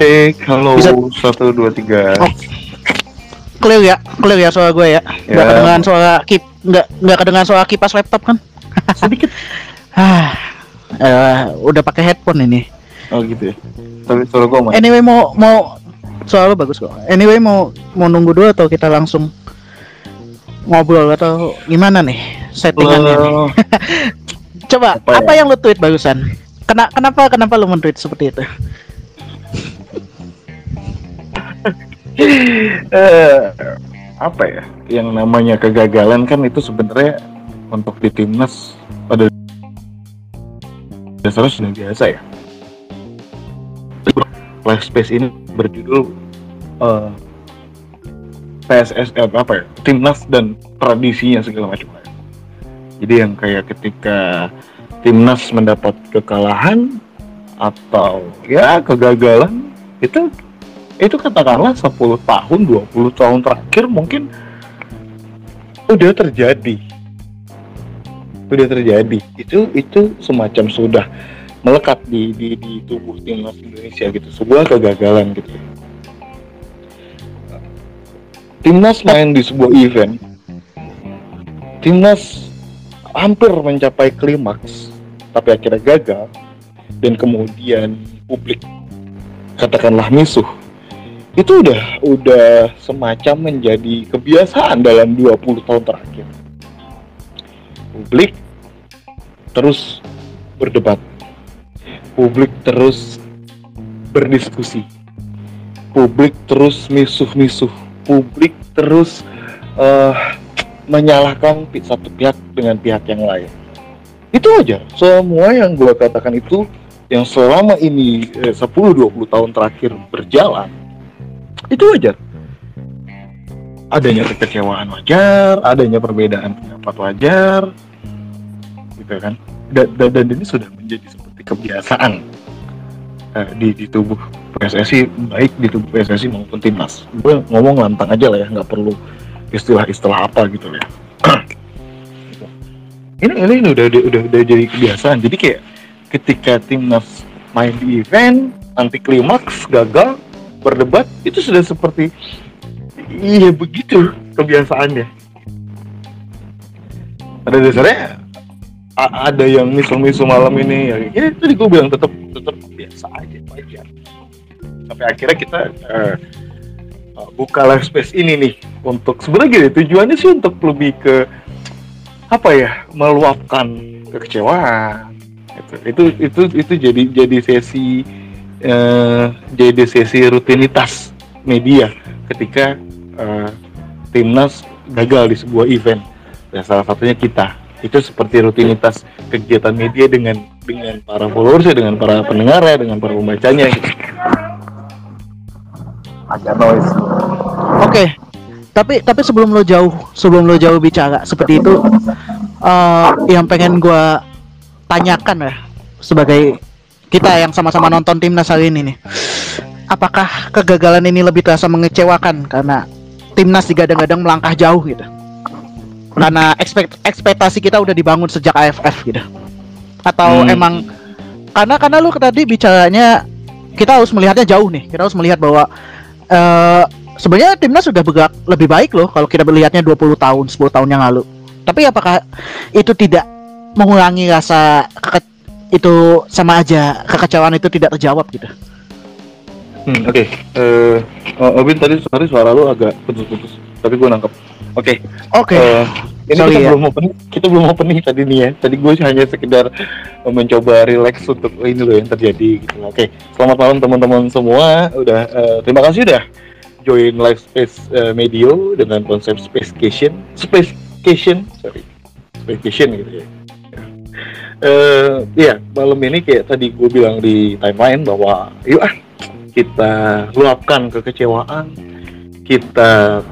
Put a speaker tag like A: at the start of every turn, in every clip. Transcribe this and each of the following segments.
A: Cek, halo,
B: Bisa-
A: satu, dua, tiga.
B: Oh. Clear ya, clear ya suara gue ya. Nggak
A: Ya.
B: kedengeran suara kip, nggak nggak kedengeran suara kipas laptop kan?
A: Sedikit.
B: Ah, eh, udah pakai headphone ini.
A: Oh gitu ya. Tapi suara gua mah.
B: Anyway mau mau suara lu bagus kok. Anyway mau mau nunggu dulu atau kita langsung ngobrol atau gimana nih settingannya? nih? Coba
A: Apa
B: apa,
A: ya?
B: yang lu tweet barusan? Kena, kenapa kenapa lu men-tweet seperti itu?
A: Eh, apa ya? Yang namanya kegagalan kan itu sebenarnya untuk di timnas pada dasarnya sudah biasa ya. Live Space ini berjudul eh, PSSM apa ya? Timnas dan tradisinya segala macam. Jadi yang kayak ketika timnas mendapat kekalahan atau ya kegagalan itu itu katakanlah 10 tahun 20 tahun terakhir mungkin udah terjadi. Udah terjadi. Itu itu semacam sudah melekat di di, di tubuh timnas Indonesia gitu. Sebuah kegagalan gitu. Timnas main di sebuah event timnas hampir mencapai klimaks tapi akhirnya gagal. Dan kemudian publik katakanlah misuh itu udah udah semacam menjadi kebiasaan dalam 20 tahun terakhir. Publik terus berdebat. Publik terus berdiskusi. Publik terus misuh-misuh. Publik terus eh, menyalahkan satu pihak dengan pihak yang lain. Itu aja. Semua yang gue katakan itu yang selama ini eh, 10-20 tahun terakhir berjalan itu wajar. Adanya kekecewaan wajar adanya perbedaan pendapat wajar gitu kan. Dan, dan, dan ini sudah menjadi seperti kebiasaan eh, di, di tubuh PSSI baik di tubuh PSSI maupun timnas. Gue ngomong lantang aja lah ya nggak perlu istilah-istilah apa gitu ya. Ini ini udah udah udah, udah jadi kebiasaan. Jadi kayak ketika timnas main di event anti klimaks gagal berdebat itu sudah seperti iya begitu kebiasaannya. Pada dasarnya? Ada yang misu-misu malam ini ya ya tadi gue bilang tetap tetap biasa aja wajar. Sampai akhirnya kita eh, buka live space ini nih untuk sebenarnya gini tujuannya sih untuk lebih ke apa ya meluapkan kekecewaan. Itu itu itu, itu jadi jadi sesi eh, jadi sesi rutinitas media ketika eh, timnas gagal di sebuah event dan salah satunya kita itu seperti rutinitas kegiatan media dengan dengan para followers dengan para pendengarnya dengan para pembacanya gitu. agak noise
B: Oke. Tapi tapi sebelum lo jauh, sebelum lo jauh bicara seperti itu eh, yang pengen gua tanyakan ya sebagai kita yang sama-sama nonton timnas hari ini nih. Apakah kegagalan ini lebih terasa mengecewakan karena timnas digadang-gadang melangkah jauh gitu? Karena ekspekt ekspektasi kita udah dibangun sejak AFF gitu. Atau
A: Hmm.
B: emang karena karena lu tadi bicaranya kita harus melihatnya jauh nih. Kita harus melihat bahwa eh sebenarnya timnas sudah bergerak lebih baik loh kalau kita melihatnya 20 tahun, 10 tahun yang lalu. Tapi apakah itu tidak mengurangi rasa keke- itu sama aja kekecewaan itu tidak terjawab gitu?
A: Hmm, Oke, Eh, oh, Obin tadi sorry suara lu agak putus-putus, tapi gue nangkep. Oke,
B: Oke.
A: eh, ini
B: Sorry
A: kita
B: ya.
A: belum opening, kita belum opening tadi nih ya. Tadi gue hanya sekedar eh, mencoba relax untuk oh, ini loh yang terjadi gitu. Oke, selamat malam teman-teman semua. Udah eh, terima kasih udah join live space eh, medio dengan konsep spacecation, spacecation, sorry, spacecation gitu ya. Eh, iya, malam ini kayak tadi gue bilang di timeline bahwa yuk ah kita luapkan kekecewaan, kita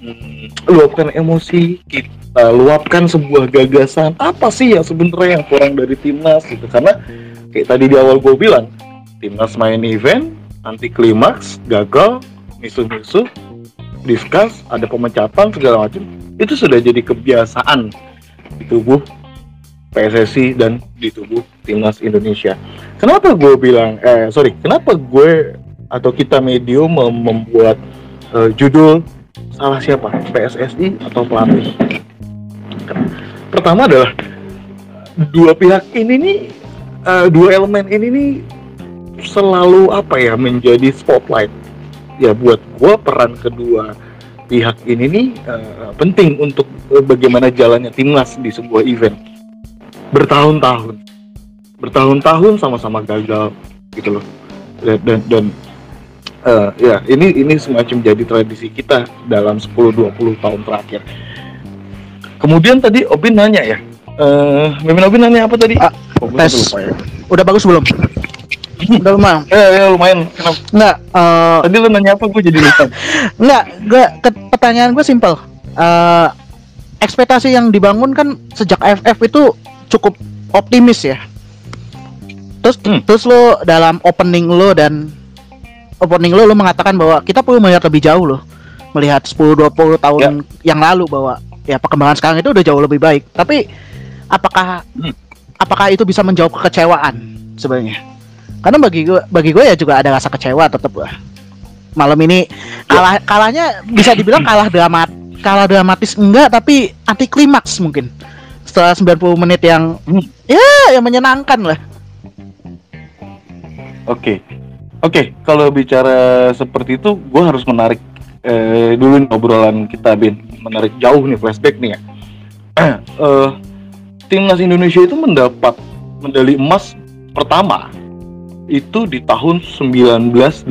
A: mm, luapkan emosi, kita luapkan sebuah gagasan. Apa sih yang sebenarnya yang kurang dari timnas gitu? Karena kayak tadi di awal gue bilang timnas main event anti klimaks gagal misuh-misuh discuss ada pemecatan segala macam. Itu sudah jadi kebiasaan di tubuh PSSI dan di tubuh timnas Indonesia. Kenapa gue bilang, eh sorry, kenapa gue atau kita mem- membuat uh, judul salah siapa? PSSI atau pelatih? Pertama adalah dua pihak ini nih uh, dua elemen ini nih selalu apa ya menjadi spotlight. Ya buat gua peran kedua pihak ini nih uh, penting untuk bagaimana jalannya timnas di sebuah event bertahun-tahun. Bertahun-tahun sama-sama gagal gitu loh. Dan dan, dan uh, ya ini ini semacam jadi tradisi kita dalam 10-20 tahun terakhir. Kemudian tadi Obin nanya ya uh, Mimin Obin nanya apa tadi?
B: Ah, oh, tes. ya. udah bagus belum? Udah lumayan?
A: Eh, ya, lumayan. Kenapa?
B: Nggak uh,
A: tadi lu nanya apa gue jadi lupa.
B: Nggak gue pertanyaan gue simpel uh, ekspektasi yang dibangun kan sejak FF itu cukup optimis ya. Terus hmm. terus lo dalam opening lo dan opening lo lo mengatakan bahwa kita perlu melihat lebih jauh loh. Melihat 10 20 tahun ya. yang lalu bahwa ya perkembangan sekarang itu udah jauh lebih baik. Tapi apakah hmm. apakah itu bisa menjawab kekecewaan sebenarnya? Karena bagi gue bagi gue ya juga ada rasa kecewa tetap lah malam ini kalah kalahnya bisa dibilang kalah dramat kalah dramatis enggak tapi anti klimaks mungkin setelah 90 menit yang ya yang menyenangkan lah.
A: Oke. Okay. oke okay, kalau bicara seperti itu gue harus menarik eh, dulu nih obrolan kita bin. Menarik jauh nih flashback nih ya. Uh, timnas Indonesia itu mendapat medali emas pertama. Itu di tahun 1987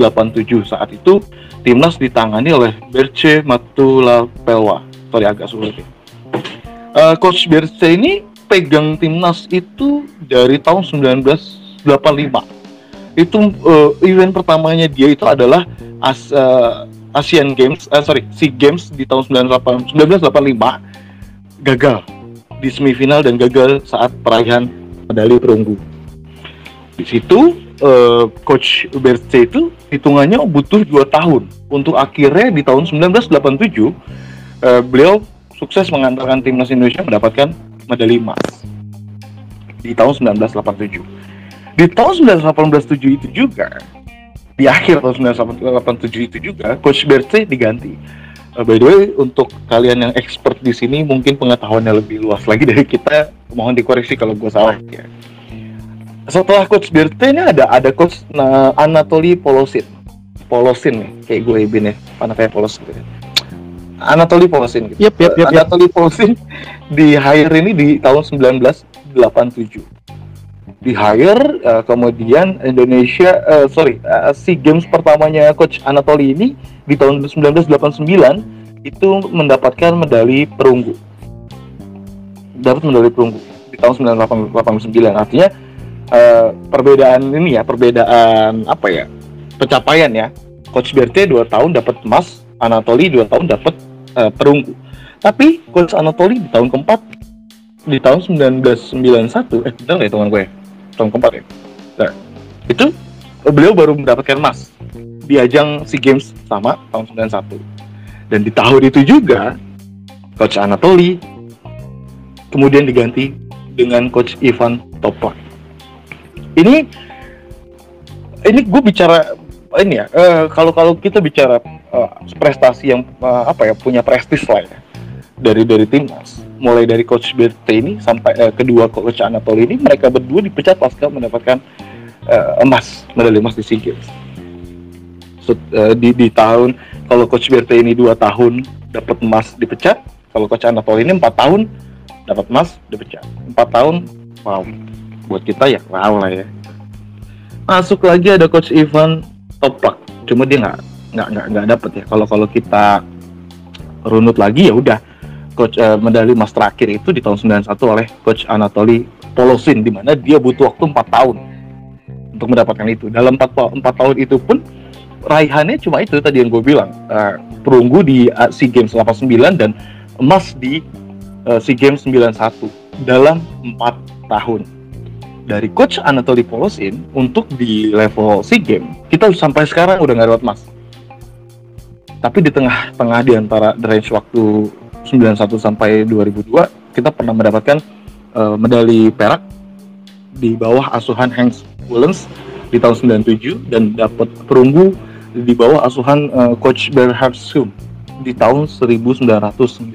A: saat itu timnas ditangani oleh Berce Matulapelwa sorry agak sulit ya. Uh, Coach Berce ini pegang timnas itu dari tahun 1985 itu uh, event pertamanya dia itu adalah As, uh, Asian Games uh, sorry SEA Games di tahun 1985 gagal di semifinal dan gagal saat perayaan medali perunggu. Di situ uh, coach Berce itu hitungannya butuh dua tahun. Untuk akhirnya di tahun 1987 uh, beliau sukses mengantarkan timnas Indonesia mendapatkan medali emas di tahun 1987. Di tahun 1987 itu juga di akhir tahun 1987 itu juga coach Berce diganti. Uh, by the way untuk kalian yang expert di sini mungkin pengetahuannya lebih luas lagi dari kita mohon dikoreksi kalau gue salah ya setelah coach Birte ini ada ada coach Anatoly Polosin Polosin nih kayak gue ibin ya mana kayak Polos gitu ya Anatoly Polosin gitu.
B: Yep, yep, yep,
A: Anatoly Polosin di hire ini di tahun 1987 di hire uh, kemudian Indonesia uh, sorry uh, SEA Games pertamanya coach Anatoly ini di tahun 1989 itu mendapatkan medali perunggu. Dapat medali perunggu di tahun 1989 artinya uh, perbedaan ini ya perbedaan apa ya pencapaian ya. Coach BRT dua tahun dapat emas Anatoli dua tahun dapat uh, perunggu. Tapi coach Anatoli di tahun keempat di tahun 1991 eh benar ya teman gue ya? tahun keempat ya? Nah, itu beliau baru mendapatkan emas di ajang SEA Games sama tahun 91 dan di tahun itu juga coach Anatoli kemudian diganti dengan coach Ivan Topak ini ini gue bicara ini ya uh, kalau kalau kita bicara uh, prestasi yang uh, apa ya punya prestis lah ya. Dari dari timnas mulai dari coach BT ini sampai uh, kedua coach Anatoli ini mereka berdua dipecat pasca mendapatkan uh, emas medali emas di SEA Games. So, uh, di di tahun kalau coach BT ini dua tahun dapat emas dipecat. Kalau coach Anatoli ini empat tahun dapat emas dipecat. Empat tahun wow. Buat kita ya wow lah ya. Masuk lagi ada coach Ivan Topak cuma dia nggak nggak nggak nggak dapet ya. Kalau kalau kita runut lagi ya udah. Coach uh, medali emas terakhir itu di tahun 91 oleh coach Anatoly Polosin di mana dia butuh waktu 4 tahun untuk mendapatkan itu. Dalam 4, 4 tahun itu pun raihannya cuma itu tadi yang gue bilang. Uh, perunggu di uh, SEA Games 89 dan emas di uh, SEA Games 91 dalam 4 tahun. Dari coach Anatoly Polosin untuk di level SEA Games kita sampai sekarang udah nggak dapat emas tapi di tengah-tengah di antara range waktu 91 sampai 2002 kita pernah mendapatkan uh, medali perak di bawah asuhan Hank Willens di tahun 97 dan dapat perunggu di bawah asuhan uh, coach Bernhard Sum di tahun 1999.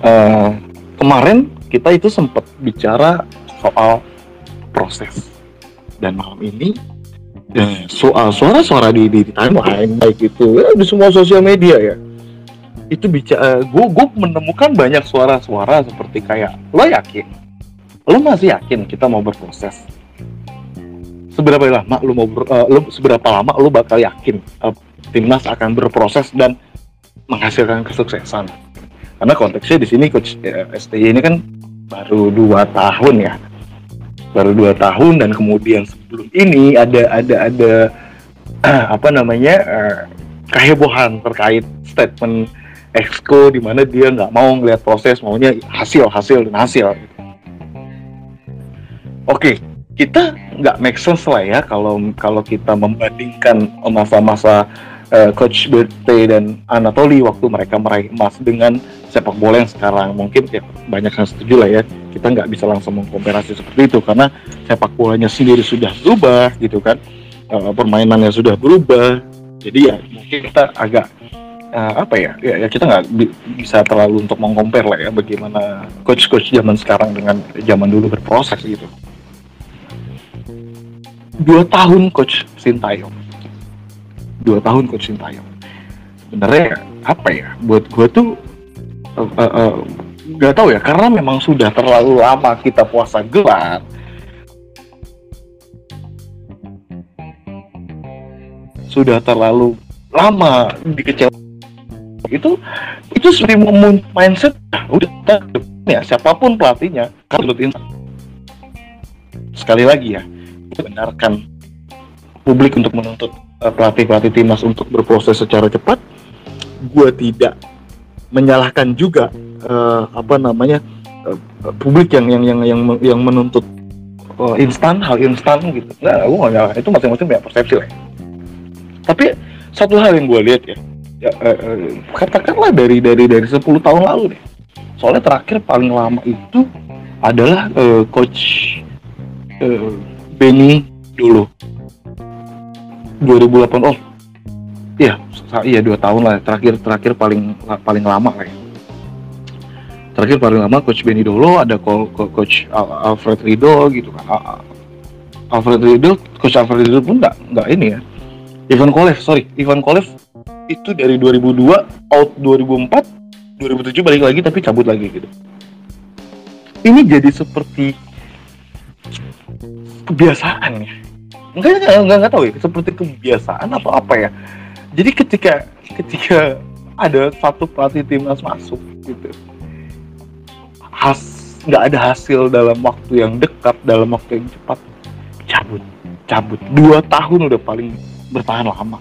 A: Uh, kemarin kita itu sempat bicara soal proses dan malam ini ya, soal suara-suara di, di, timeline baik itu ya, di semua sosial media ya. Itu bicara gue gue menemukan banyak suara-suara seperti kayak lo yakin? Lo masih yakin kita mau berproses? Seberapa lama lo mau ber, uh, lo seberapa lama lo bakal yakin uh, timnas akan berproses dan menghasilkan kesuksesan? Karena konteksnya di sini coach uh, eh, STY ini kan baru dua tahun ya baru dua tahun dan kemudian sebelum ini ada ada ada apa namanya uh, kehebohan terkait statement exco di mana dia nggak mau ngeliat proses maunya hasil hasil dan hasil. Oke kita nggak make sense lah ya kalau kalau kita membandingkan masa-masa uh, coach BT dan Anatoli waktu mereka meraih emas dengan sepak bola yang sekarang mungkin ya banyak yang setuju lah ya kita nggak bisa langsung mengkomparasi seperti itu karena sepak bolanya sendiri sudah berubah gitu kan uh, permainannya sudah berubah jadi ya mungkin kita agak uh, apa ya, ya, ya kita nggak bi bisa terlalu untuk mengcompare lah ya bagaimana coach-coach zaman sekarang dengan zaman dulu berproses gitu. Dua tahun coach Sintayong, dua tahun coach Sintayong. Sebenarnya apa ya? Buat gue tuh uh, uh, uh, nggak tahu ya karena memang sudah terlalu lama kita puasa gelar. Sudah terlalu lama dikecewakan. Itu itu seperti mindset ah, udah ya siapa pun pelatihnya kalau sekali lagi ya benarkan publik untuk menuntut uh, pelatih pelatih timnas untuk berproses secara cepat. Gue tidak menyalahkan juga uh, apa namanya uh, publik yang yang yang yang yang menuntut uh, instan hal instan gitu. Nggak gue nggak nyala itu masing-masing punya persepsi lah. Tapi satu hal yang gue lihat ya ya, eh, eh, katakanlah dari dari dari 10 tahun lalu deh. Soalnya terakhir paling lama itu adalah eh, coach eh, Benny dulu. 2008 oh iya iya dua tahun lah. Terakhir terakhir paling paling lama lah ya. Terakhir paling lama coach Benny dulu ada coach Alfred Rido gitu kan. Alfred Rido coach Alfred Rido pun nggak nggak ini ya. Ivan Kolev sorry. Ivan Kolev itu dari 2002 out 2004 2007 balik lagi tapi cabut lagi gitu. Ini jadi seperti kebiasaan ya. Enggak enggak enggak, enggak tahu ya. Seperti kebiasaan atau apa ya jadi ketika ketika ada satu pelatih timnas masuk gitu has nggak ada hasil dalam waktu yang dekat dalam waktu yang cepat cabut cabut. Dua tahun udah paling bertahan lama.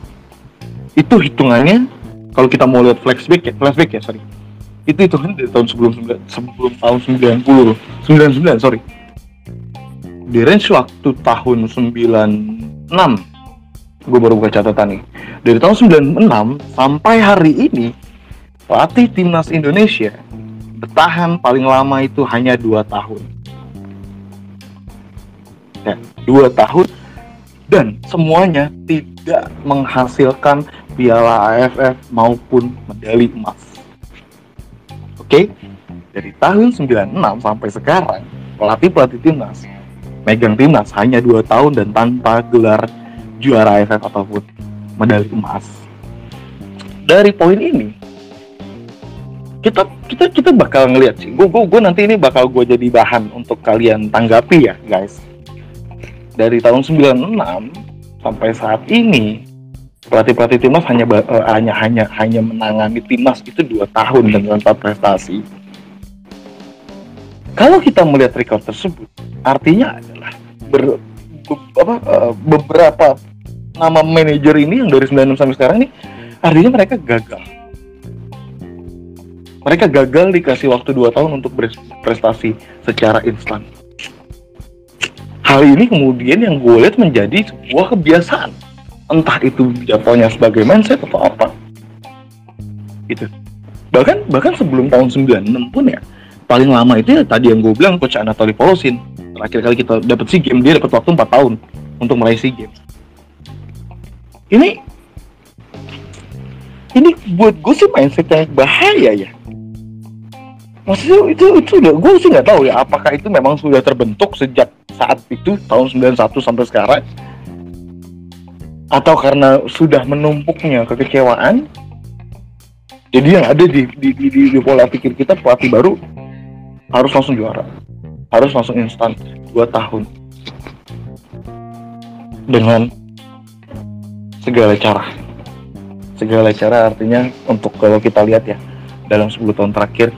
A: Itu hitungannya kalau kita mau lihat flashback ya flashback ya sorry. Itu hitungan dari tahun sebelum sebelum tahun 90 99 sorry. Di range waktu tahun 96 gue baru buka catatan nih. Dari tahun 96 sampai hari ini pelatih timnas Indonesia bertahan paling lama itu hanya dua tahun. Ya dua tahun. Dan semuanya tidak menghasilkan piala AFF maupun medali emas. Oke, dari tahun 96 sampai sekarang pelatih-pelatih timnas megang timnas hanya dua tahun dan tanpa gelar juara AFF ataupun medali emas. Dari poin ini kita kita kita bakal ngeliat sih. Gue gue nanti ini bakal gue jadi bahan untuk kalian tanggapi ya guys dari tahun 96 sampai saat ini pelatih-pelatih timnas hanya uh, hanya hanya hanya menangani timnas itu dua tahun dengan empat prestasi. Kalau kita melihat record tersebut, artinya adalah ber, be, apa, uh, beberapa nama manajer ini yang dari 96 sampai sekarang ini artinya mereka gagal. Mereka gagal dikasih waktu dua tahun untuk berprestasi secara instan. Hal ini kemudian yang gue lihat menjadi sebuah kebiasaan. Entah itu jatuhnya sebagai mindset atau apa. Gitu. Bahkan bahkan sebelum tahun 96 pun ya paling lama itu ya tadi yang gue bilang coach Anatoly Polosin. Terakhir kali kita dapat si game dia dapat waktu 4 tahun untuk meraih si game ini ini buat gue sih mindset yang bahaya ya. Maksudnya itu itu udah gue sih nggak tahu ya apakah itu memang sudah terbentuk sejak saat itu tahun 91 sampai sekarang? Atau karena sudah menumpuknya kekecewaan? Jadi yang ada di di, di, di, di pola pikir kita pelatih baru harus langsung juara. Harus langsung instan dua tahun. Dengan segala cara. Segala cara artinya untuk kalau kita lihat ya dalam 10 tahun terakhir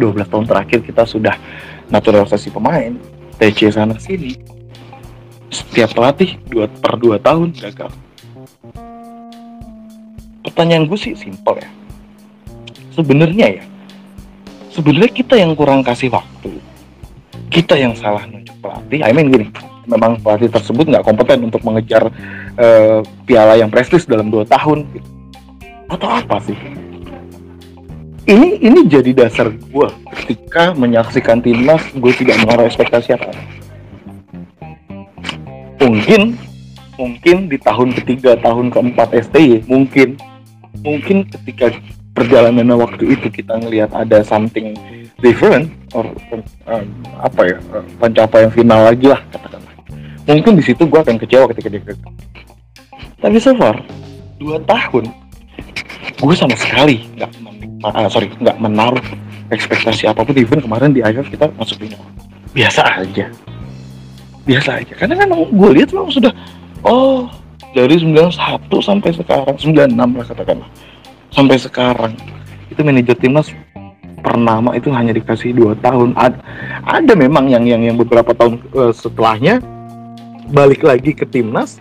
A: 12 tahun terakhir kita sudah naturalisasi pemain TC sana sini. Setiap pelatih dua per dua tahun gagal. Pertanyaan gue sih simpel ya. Sebenarnya ya sebenarnya kita yang kurang kasih waktu kita yang salah nunjuk pelatih I mean gini memang pelatih tersebut nggak kompeten untuk mengejar uh, piala yang prestis dalam dua tahun. Gitu. atau apa sih? Ini ini jadi dasar gue ketika menyaksikan timnas gue tidak menaruh ekspektasi apa. Mungkin mungkin di tahun ketiga tahun keempat STY mungkin mungkin ketika perjalanan waktu itu kita ngelihat ada something different or um, apa ya pencapaian final lagi lah katakanlah mungkin di situ gue akan kecewa ketika dia gagal tapi so far dua tahun gue sama sekali nggak uh, sorry nggak menaruh ekspektasi apa pun. Even kemarin di IMF kita masuk final biasa aja. Biasa aja. Karena kan gue lihat memang sudah oh dari 91 sampai sekarang 96 lah katakanlah. Sampai sekarang itu manajer timnas pernama itu hanya dikasih dua tahun. Ada, ada memang yang yang yang beberapa tahun uh, setelahnya balik lagi ke timnas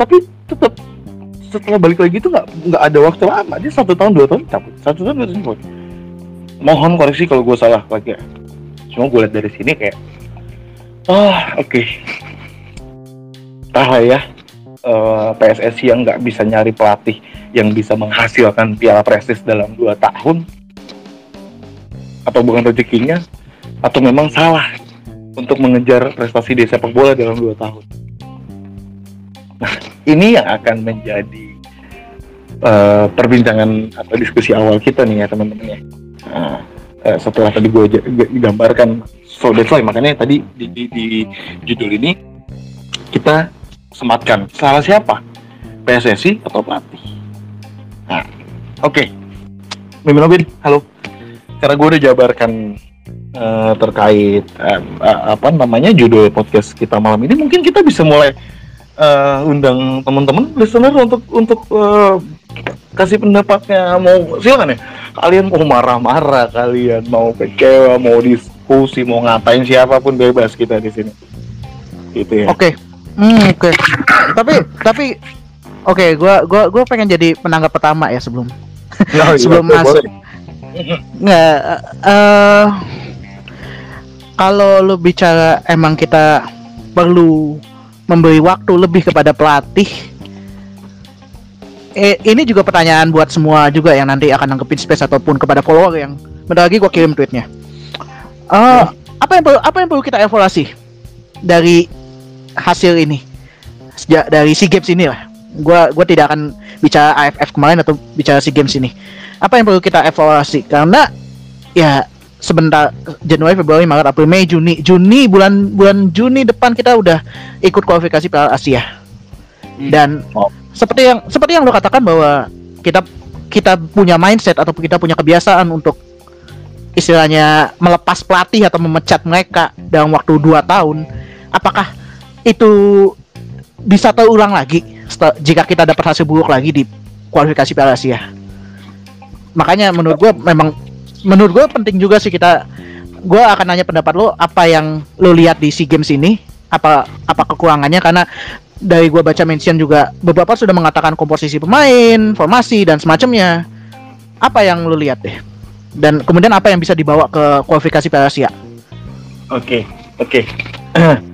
A: tapi tetap setelah balik lagi itu nggak nggak ada waktu lama. Dia satu tahun dua tahun cabut. Satu tahun dua tahun cabut. Mohon koreksi kalau gue salah lagi cuma gue lihat dari sini kayak ah oh, oke. Okay. tah ya uh, eh, PSSI yang nggak bisa nyari pelatih yang bisa menghasilkan piala prestis dalam dua tahun atau bukan rezekinya atau memang salah untuk mengejar prestasi di sepak bola dalam dua tahun Nah, ini yang akan menjadi uh, perbincangan atau diskusi awal kita nih ya teman-teman ya. Nah, uh, setelah tadi gue gambarkan so that's why makanya tadi di, di, di judul ini kita sematkan salah siapa PSSI atau pelatih. Nah, oke. Okay. Mimin Robin, halo. Karena gue udah jabarkan uh, terkait uh, uh, apa namanya judul podcast kita malam ini, mungkin kita bisa mulai uh, undang teman-teman listener untuk untuk uh, kasih pendapatnya. Mau silakan ya. Kalian mau marah-marah kalian mau kecewa mau diskusi mau ngapain siapa pun bebas kita di sini. Gitu ya.
B: Oke. Okay. hmm, oke. Okay. tapi tapi oke okay, gua gua gua pengen jadi penanggap pertama ya sebelum nah, sebelum iya, masuk. Nggak uh, kalau lu bicara emang kita perlu memberi waktu lebih kepada pelatih eh, ini juga pertanyaan buat semua juga yang nanti akan nanggepin space ataupun kepada follower yang bentar lagi gua kirim tweetnya. Uh, apa yang perlu apa yang perlu kita evaluasi dari hasil ini? Sejak dari si games ini lah gua gua tidak akan bicara AFF kemarin atau bicara si games ini. Apa yang perlu kita evaluasi? Karena ya sebentar Januari, Februari, Maret, April, Mei, Juni, Juni bulan bulan Juni depan kita udah ikut kualifikasi Piala Asia. Hmm. Dan oh. seperti yang seperti yang lo katakan bahwa kita kita punya mindset atau kita punya kebiasaan untuk istilahnya melepas pelatih atau memecat mereka dalam waktu 2 tahun. Apakah itu bisa terulang lagi jika kita dapat hasil buruk lagi di kualifikasi Piala Asia? Makanya menurut gue memang menurut gue penting juga sih kita gue akan nanya pendapat lo apa yang lo lihat di SEA Games ini apa apa kekurangannya karena dari gue baca mention juga beberapa sudah mengatakan komposisi pemain, formasi dan semacamnya. Apa yang lo lihat deh? Dan kemudian apa yang bisa dibawa ke kualifikasi Piala Asia?
A: Oke, oke.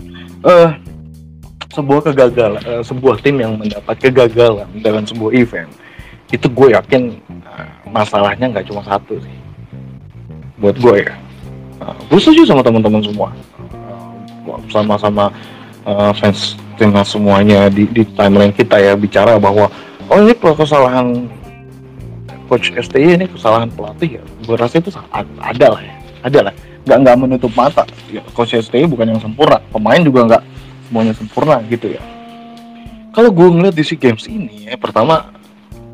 A: Eh, sebuah kegagalan, uh, sebuah tim yang mendapat kegagalan dalam sebuah event, itu gue yakin uh, masalahnya nggak cuma satu sih buat gue ya. Uh, gue setuju sama teman-teman semua. Uh, sama-sama uh, fans tengah semuanya di, di timeline kita ya bicara bahwa oh ini kesalahan coach STY ini kesalahan pelatih ya. Gue rasa itu ada lah ya ada lah. Nggak nggak menutup mata. Ya, coach STY bukan yang sempurna pemain juga nggak semuanya sempurna gitu ya. Kalau gue ngeliat di si games ini ya pertama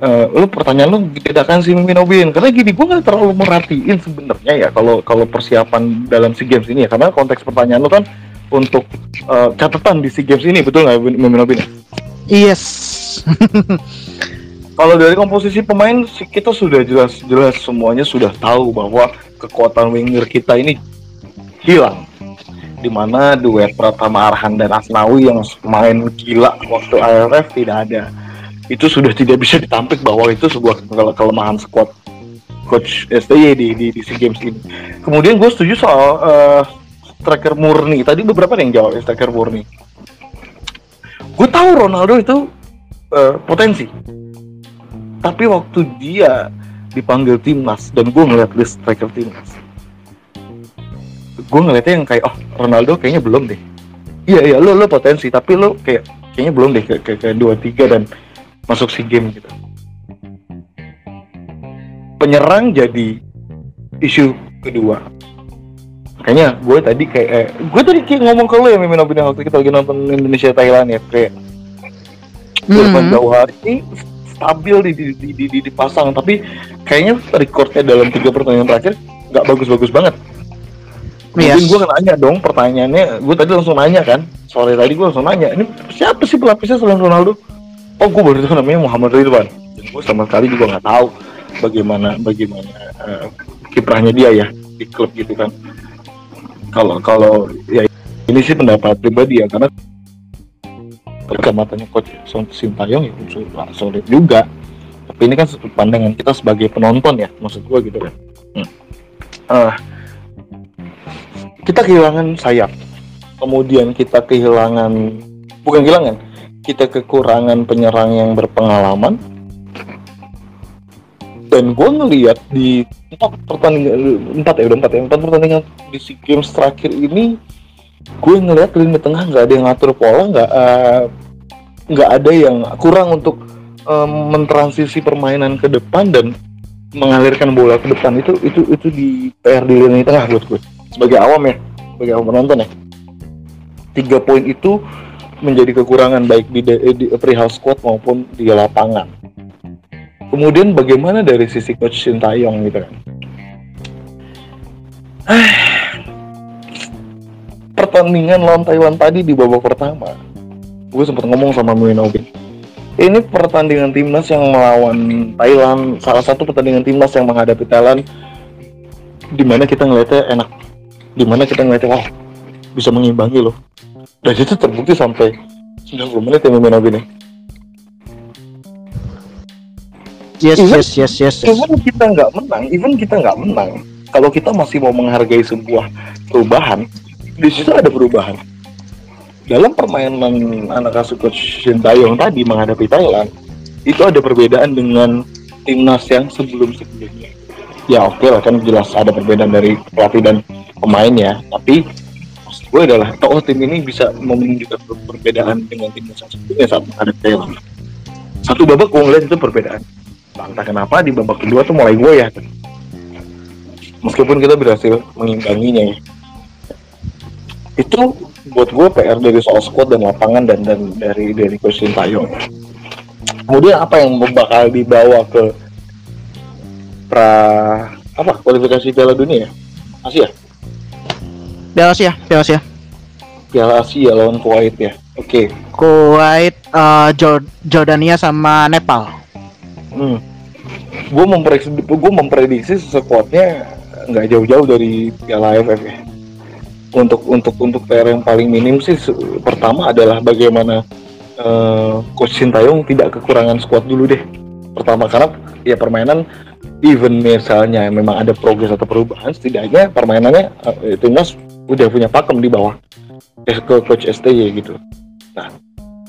A: uh, lu pertanyaan lu tidak akan si Mimin Obin. Karena gini gue nggak terlalu merhatiin sebenarnya ya kalau kalau persiapan dalam si games ini ya. Karena konteks pertanyaan lu kan untuk uh, catatan di si games ini betul nggak Mimin Obin
B: yes.
A: Kalau dari komposisi pemain kita sudah jelas-jelas semuanya sudah tahu bahwa kekuatan winger kita ini hilang. Di mana duet Pratama Arhan dan Asnawi yang main gila waktu AFF tidak ada itu sudah tidak bisa ditampik bahwa itu sebuah kelemahan squad coach STY di di, di SEA Games ini. Kemudian gue setuju soal uh, striker murni. Tadi beberapa yang jawab striker murni. Gue tahu Ronaldo itu uh, potensi tapi waktu dia dipanggil timnas dan gue ngeliat list striker timnas gue ngeliatnya yang kayak oh Ronaldo kayaknya belum deh iya iya lo lo potensi tapi lo kayak kayaknya belum deh ke, ke dua tiga dan masuk si game gitu penyerang jadi isu kedua kayaknya gue tadi kayak eh, gue tadi kayak ngomong ke lo ya Mimin Obina waktu kita lagi nonton Indonesia Thailand ya kayak mm -hmm. Jauh hari stabil di, di, di, di, dipasang tapi kayaknya recordnya dalam tiga pertandingan terakhir nggak bagus-bagus banget Mungkin yes. gue nanya dong pertanyaannya, gue tadi langsung nanya kan, sore tadi gue langsung nanya, ini siapa sih pelapisnya selain Ronaldo? Oh gue baru tahu namanya Muhammad Ridwan. Dan gue sama sekali juga nggak tahu bagaimana bagaimana uh, kiprahnya dia ya di klub gitu kan. Kalau kalau ya ini sih pendapat pribadi ya karena kacamatanya coach Sintayong ya solid juga tapi ini kan pandangan kita sebagai penonton ya maksud gua gitu kan hmm. uh, kita kehilangan sayap kemudian kita kehilangan bukan kehilangan kita kekurangan penyerang yang berpengalaman. Dan gue ngelihat di empat pertandingan empat ya udah empat ya empat pertandingan di si games terakhir ini gue ngeliat lini tengah nggak ada yang ngatur pola nggak uh, nggak ada yang kurang untuk um, mentransisi permainan ke depan dan mengalirkan bola ke depan. Itu itu itu di PR di lini tengah buat gue sebagai awam ya sebagai awam penonton ya. Tiga poin itu menjadi kekurangan baik di, di, di perihal squad maupun di lapangan. Kemudian bagaimana dari sisi coach Sintayong gitu kan? Pertandingan lawan Thailand tadi di babak pertama gue sempat ngomong sama Mwinobin ini pertandingan timnas yang melawan Thailand salah satu pertandingan timnas yang menghadapi Thailand di mana kita ngeliatnya enak di mana kita ngeliatnya wah bisa mengimbangi loh dan itu terbukti sampai 90 menit ya Mwinobin ya
B: Yes, even, yes, yes, yes,
A: yes. Even kita nggak menang, even kita nggak menang, kalau kita masih mau menghargai sebuah perubahan, di situ ada perubahan. Dalam permainan anak asuh coach Sintayong tadi menghadapi Thailand, itu ada perbedaan dengan timnas yang sebelum-sebelumnya. Ya oke okay lah kan jelas ada perbedaan dari pelatih dan pemain ya, tapi gue adalah oh tim ini bisa menunjukkan perbedaan dengan timnas yang sebelumnya saat menghadapi Thailand. Satu babak gue ngeliat itu perbedaan. Entah kenapa di babak kedua tuh mulai gue ya. Meskipun kita berhasil mengimbanginya ya itu buat gue PR dari soal squad dan lapangan dan dan dari dari coach Sintayong. Kemudian apa yang bakal dibawa ke pra apa kualifikasi Piala Dunia Asia?
B: Piala Asia, Piala Asia.
A: Piala Asia lawan Kuwait ya. Oke. Okay.
B: Kuwait, uh, Jordania sama Nepal.
A: Hmm. Gue memprediksi, gue memprediksi sekuatnya nggak jauh-jauh dari Piala AFF ya untuk untuk untuk PR yang paling minim sih pertama adalah bagaimana uh, coach Sintayong tidak kekurangan squad dulu deh pertama karena ya permainan even misalnya memang ada progres atau perubahan setidaknya permainannya uh, timnas udah punya pakem di bawah ke, ke coach STY gitu. Nah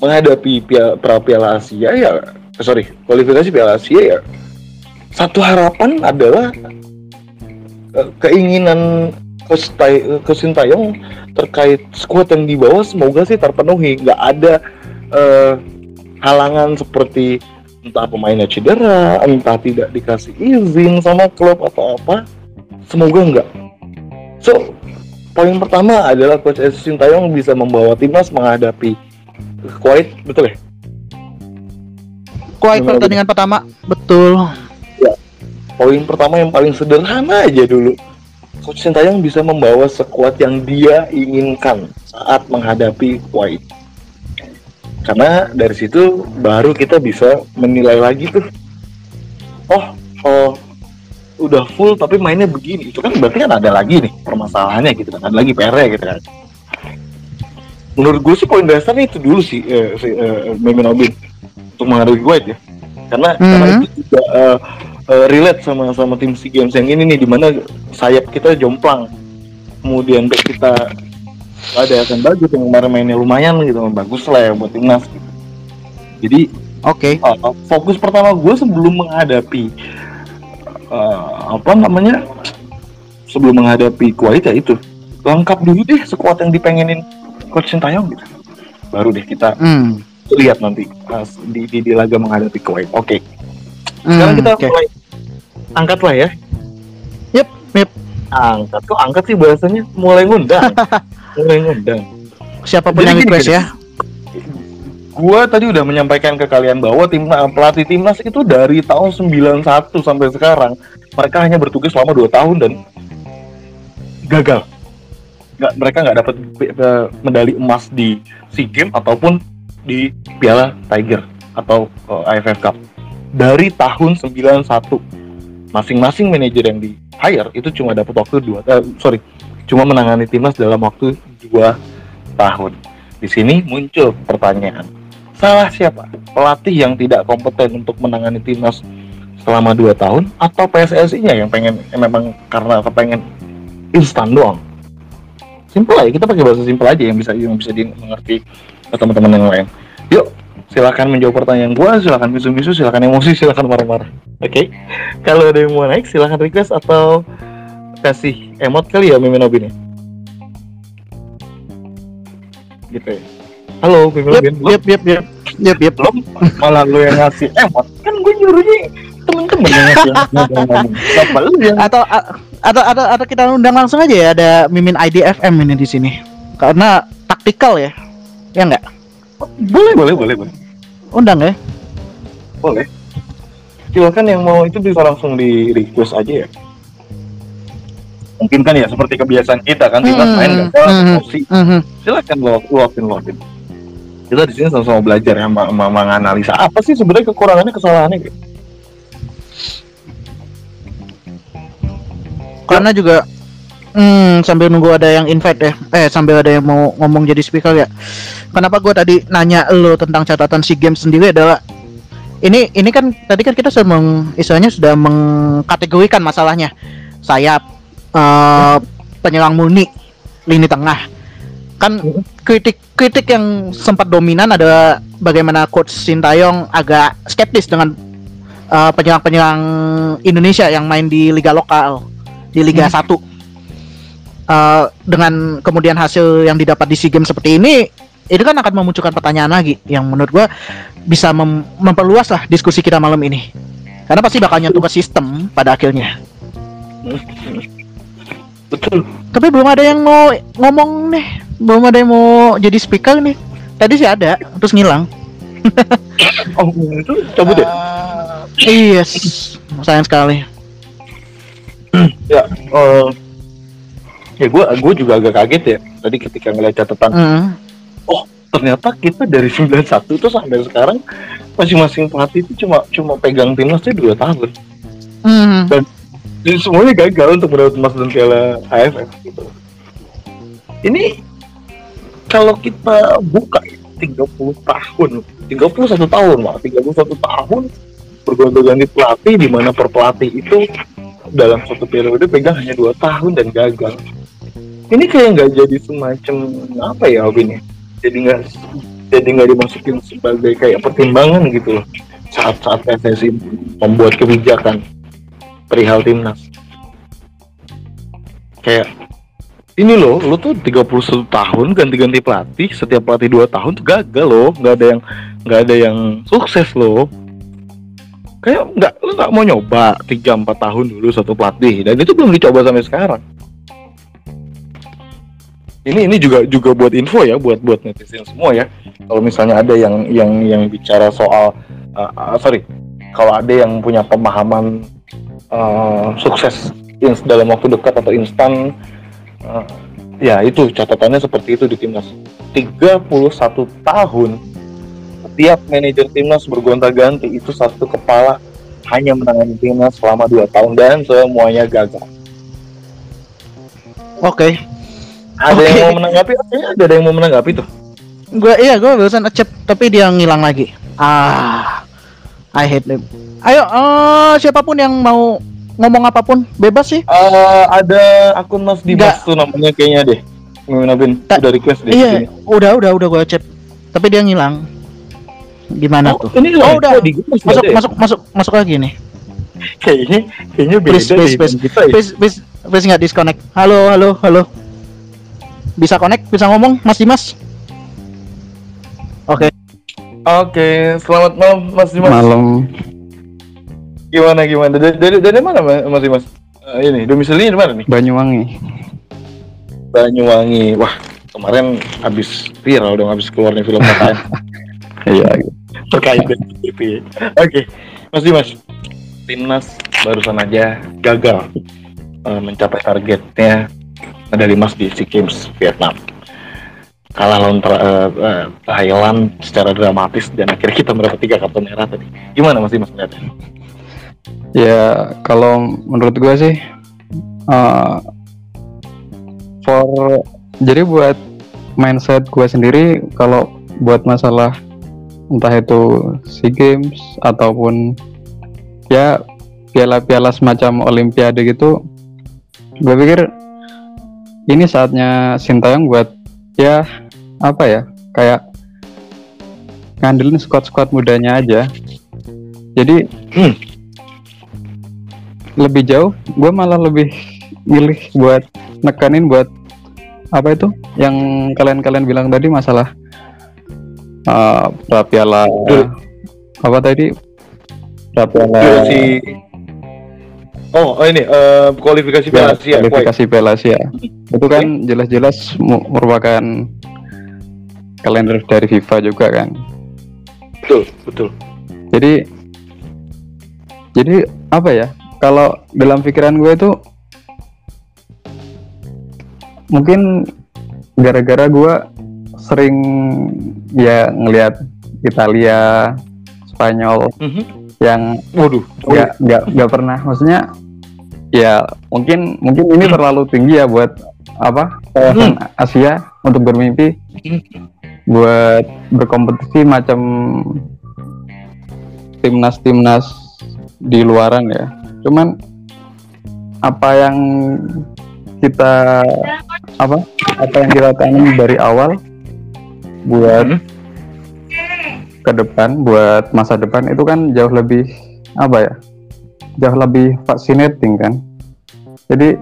A: menghadapi piala, piala Asia ya eh, sorry kualifikasi piala Asia ya satu harapan adalah uh, keinginan Coach, terkait squad yang dibawa semoga sih terpenuhi. Nggak ada eh, halangan seperti entah pemainnya cedera entah tidak dikasih izin sama klub atau apa semoga enggak. So poin pertama adalah coach Sintayong bisa membawa timnas menghadapi Kuwait betul ya?
B: Kuwait pertandingan pertama betul.
A: poin pertama yang paling sederhana aja dulu. Coach Sintayong bisa membawa sekuat yang dia inginkan saat menghadapi Kuwait karena dari situ baru kita bisa menilai lagi tuh. Oh oh udah full tapi mainnya begini itu kan berarti kan ada lagi nih permasalahannya gitu kan. Ada lagi PR gitu kan. Menurut gue sih poin dasarnya itu dulu sih eh, si eh, Memin Obin untuk menghadapi Kuwait ya. Karena karena
B: Mhm.
A: itu juga eh, eh, relate sama sama tim SEA Games yang ini nih di mana sayap kita jomplang. Kemudian back kita ada akan bagus yang kemarin mainnya lumayan gitu bagus lah ya buat timnas gitu. jadi
B: Oke.
A: uh, fokus pertama gue sebelum menghadapi uh, apa namanya sebelum menghadapi Kuwait ya itu lengkap dulu deh sekuat yang dipengenin coach Sintayong gitu baru deh kita
B: Hmm.
A: lihat nanti pas di, di, di laga menghadapi Kuwait oke
B: Hmm,
A: sekarang kita
B: oke.
A: mulai angkat lah ya
B: Yep, yep.
A: angkat kok angkat sih bahasanya mulai ngundang Siapa
B: pun
A: Jadi
B: yang request
A: gini.
B: ya.
A: gua tadi udah menyampaikan ke kalian bahwa tim pelatih timnas itu dari tahun 91 sampai sekarang mereka hanya bertugas selama 2 tahun dan gagal. Nggak, mereka nggak dapat eh, medali emas di SEA Games ataupun di Piala Tiger atau eh, AFF Cup. Dari tahun 91 masing-masing manajer yang di hire itu cuma dapat waktu dua eh, sorry cuma menangani timnas dalam waktu dua tahun. Di sini muncul pertanyaan, salah siapa? Pelatih yang tidak kompeten untuk menangani timnas selama 2 tahun atau PSSI-nya yang pengen yang memang karena kepengen instan doang? Simpel aja, kita pakai bahasa simpel aja yang bisa yang bisa dimengerti teman-teman yang lain. Yuk, silakan menjawab pertanyaan gua, silakan misu-misu, silakan emosi, silakan marah-marah. Oke. Kalau ada yang mau naik silakan request atau kasih emot kali ya Mimin Obin ya. Gitu ya. Halo Mimin
B: Yep,
A: Obin. Lo
B: yep, yep, yep. Yep, yep.
A: belum malah lu yang ngasih emot kan gue nyuruhnya temen-temen yang ngasih emot yang
B: Atau atau atau atau kita undang langsung aja ya ada Mimin IDFM ini di sini. Karena taktikal ya. Ya enggak?
A: boleh boleh boleh boleh
B: Undang ya.
A: boleh silakan yang mau itu bisa langsung di request aja ya mungkin kan ya seperti kebiasaan kita kan kita
B: Hmm,
A: main nggak jelas
B: hmm.
A: emosi
B: Mhm.
A: silakan lu- luapin luapin kita di sini sama-sama belajar ya ma- ma- menganalisa apa sih sebenarnya kekurangannya kesalahannya gitu.
B: Karena juga hmm, sambil nunggu ada yang invite ya. Eh sambil ada yang mau ngomong jadi speaker ya. Kenapa gue tadi nanya lo tentang catatan SEA Games sendiri adalah ini ini kan tadi kan kita sudah meng, istilahnya sudah mengkategorikan masalahnya. Sayap eh, penyerang murni lini tengah. Kan kritik kritik yang sempat dominan adalah bagaimana coach Sintayong agak skeptis dengan eh, penyerang-penyerang Indonesia yang main di liga lokal di Liga 1 Eh, dengan kemudian hasil yang didapat di SEA Games seperti ini itu kan akan memunculkan pertanyaan lagi yang menurut gua bisa mem- memperluas lah diskusi kita malam ini. Karena pasti bakal nyentuh ke sistem pada akhirnya
A: betul.
B: Tapi belum ada yang mau ngomong nih. Belum ada yang mau jadi speaker nih. Tadi sih ada terus ngilang.
A: Oh itu coba deh
B: yes. Sayang sekali.
A: Ya eh, ya gue gue juga agak kaget ya tadi ketika ngeliat catatan.
B: Hmm.
A: ternyata kita dari 91 tuh sampai sekarang masing-masing pelatih itu cuma cuma pegang timnasnya dua tahun.
B: Hmm.
A: dan semuanya gagal untuk mendapat emas dan piala AFF gitu. Ini kalau kita buka ya, 30 tahun, 31 tahun lah, 31 tahun bergonta-ganti pelatih di mana per pelatih itu dalam satu periode pegang hanya dua tahun dan gagal. Ini kayak nggak jadi semacam apa ya Obin ya? Jadi nggak jadi nggak dimasukin sebagai kayak pertimbangan gitu loh saat-saat PSSI membuat kebijakan perihal timnas kayak ini loh, lu tuh 31 tahun ganti-ganti pelatih, setiap pelatih 2 tahun tuh gagal loh, nggak ada yang nggak ada yang sukses loh. Kayak nggak lu nggak mau nyoba 3 4 tahun dulu satu pelatih dan itu belum dicoba sampai sekarang. Ini ini juga juga buat info ya buat buat netizen semua ya. Kalau misalnya ada yang yang yang bicara soal uh, uh, sorry, kalau ada yang punya pemahaman uh, sukses dalam waktu dekat atau instan uh, ya itu catatannya seperti itu di timnas 31 tahun setiap manajer timnas bergonta-ganti itu satu kepala hanya menangani timnas selama dua tahun dan semuanya gagal
B: Oke.
A: ada
B: Oke.
A: yang mau menanggapi ada yang mau menanggapi tuh
B: Gua iya gua barusan acep tapi dia ngilang lagi. Ah. I hate them. Ayo eh, siapa pun yang mau ngomong apa pun bebas sih.
A: Eh, ada akun Mas Dimas
B: Nggak.
A: tuh namanya kayaknya deh Abin
B: Ta-
A: udah request deh
B: Iya, udah udah udah gua cep. Tapi dia ngilang. Gimana
A: Oh,
B: tuh?
A: ini
B: Oh, udah.
A: di
B: Masuk
A: ya?
B: masuk masuk masuk lagi nih.
A: kayaknya kayaknya beda
B: Please please please
A: kita ya.
B: please please please nggak disconnect. Halo halo halo. Bisa connect, bisa ngomong, Mas Dimas? Oke.
A: Oke, selamat malam Mas Dimas.
C: malam
A: Gimana gimana? Dari dari, dari mana Ma- Mas Dimas? Eh, ini domisilinya di mana nih?
C: Banyuwangi
A: Banyuwangi. Wah, kemarin habis viral dong habis keluar nih film KKN
C: iya
A: terkait dengan. Oke, Mas Dimas. Timnas barusan aja gagal eh, mencapai targetnya medali emas di SEA Games Vietnam. Kalah lawan Tra- eh, eh, Thailand secara dramatis dan akhirnya kita mendapat tiga kartu merah tadi. Gimana Mas Dimas melihatnya?
C: ya kalau menurut gua sih eh, for jadi buat mindset gua sendiri kalau buat masalah entah itu SEA Games ataupun ya piala-piala semacam olimpiade gitu gue pikir ini saatnya Sintayong buat ya apa ya kayak ngandelin squad-squad mudanya aja. Jadi
A: Hmm.
C: lebih jauh gue malah lebih milih buat nekanin buat apa itu yang kalian-kalian bilang tadi masalah uh, pra piala
A: Dul-
C: apa tadi? Pra piala
A: Durasi Oh, oh ini eh, kualifikasi
C: ya,
A: Piala Asia.
C: Kualifikasi Piala Asia itu kan jelas-jelas merupakan kalender dari FIFA juga kan
A: Betul, betul.
C: jadi jadi apa ya kalau dalam pikiran gue itu mungkin gara-gara gue sering ya ngelihat Italia Spanyol
A: Mhm.
C: Yang
A: Waduh.
C: nggak nggak nggak pernah maksudnya ya mungkin mungkin ini
A: Hmm.
C: terlalu tinggi ya buat apa kawasan Asia untuk bermimpi
A: Hmm.
C: buat berkompetisi macam timnas timnas di luaran ya cuman apa yang kita apa apa yang kita tanam dari awal buat
A: Hmm.
C: Ke depan buat masa depan itu kan jauh lebih apa ya jauh lebih fascinating kan. Jadi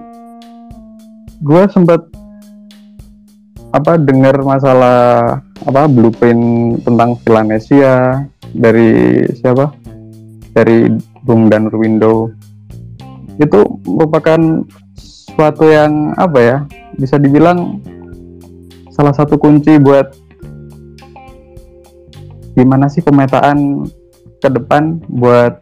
C: gue sempat apa dengar masalah apa blueprint tentang Villanesia dari siapa? Dari Bung dan Ruwindo itu merupakan suatu yang apa ya bisa dibilang salah satu kunci buat gimana sih pemetaan ke depan buat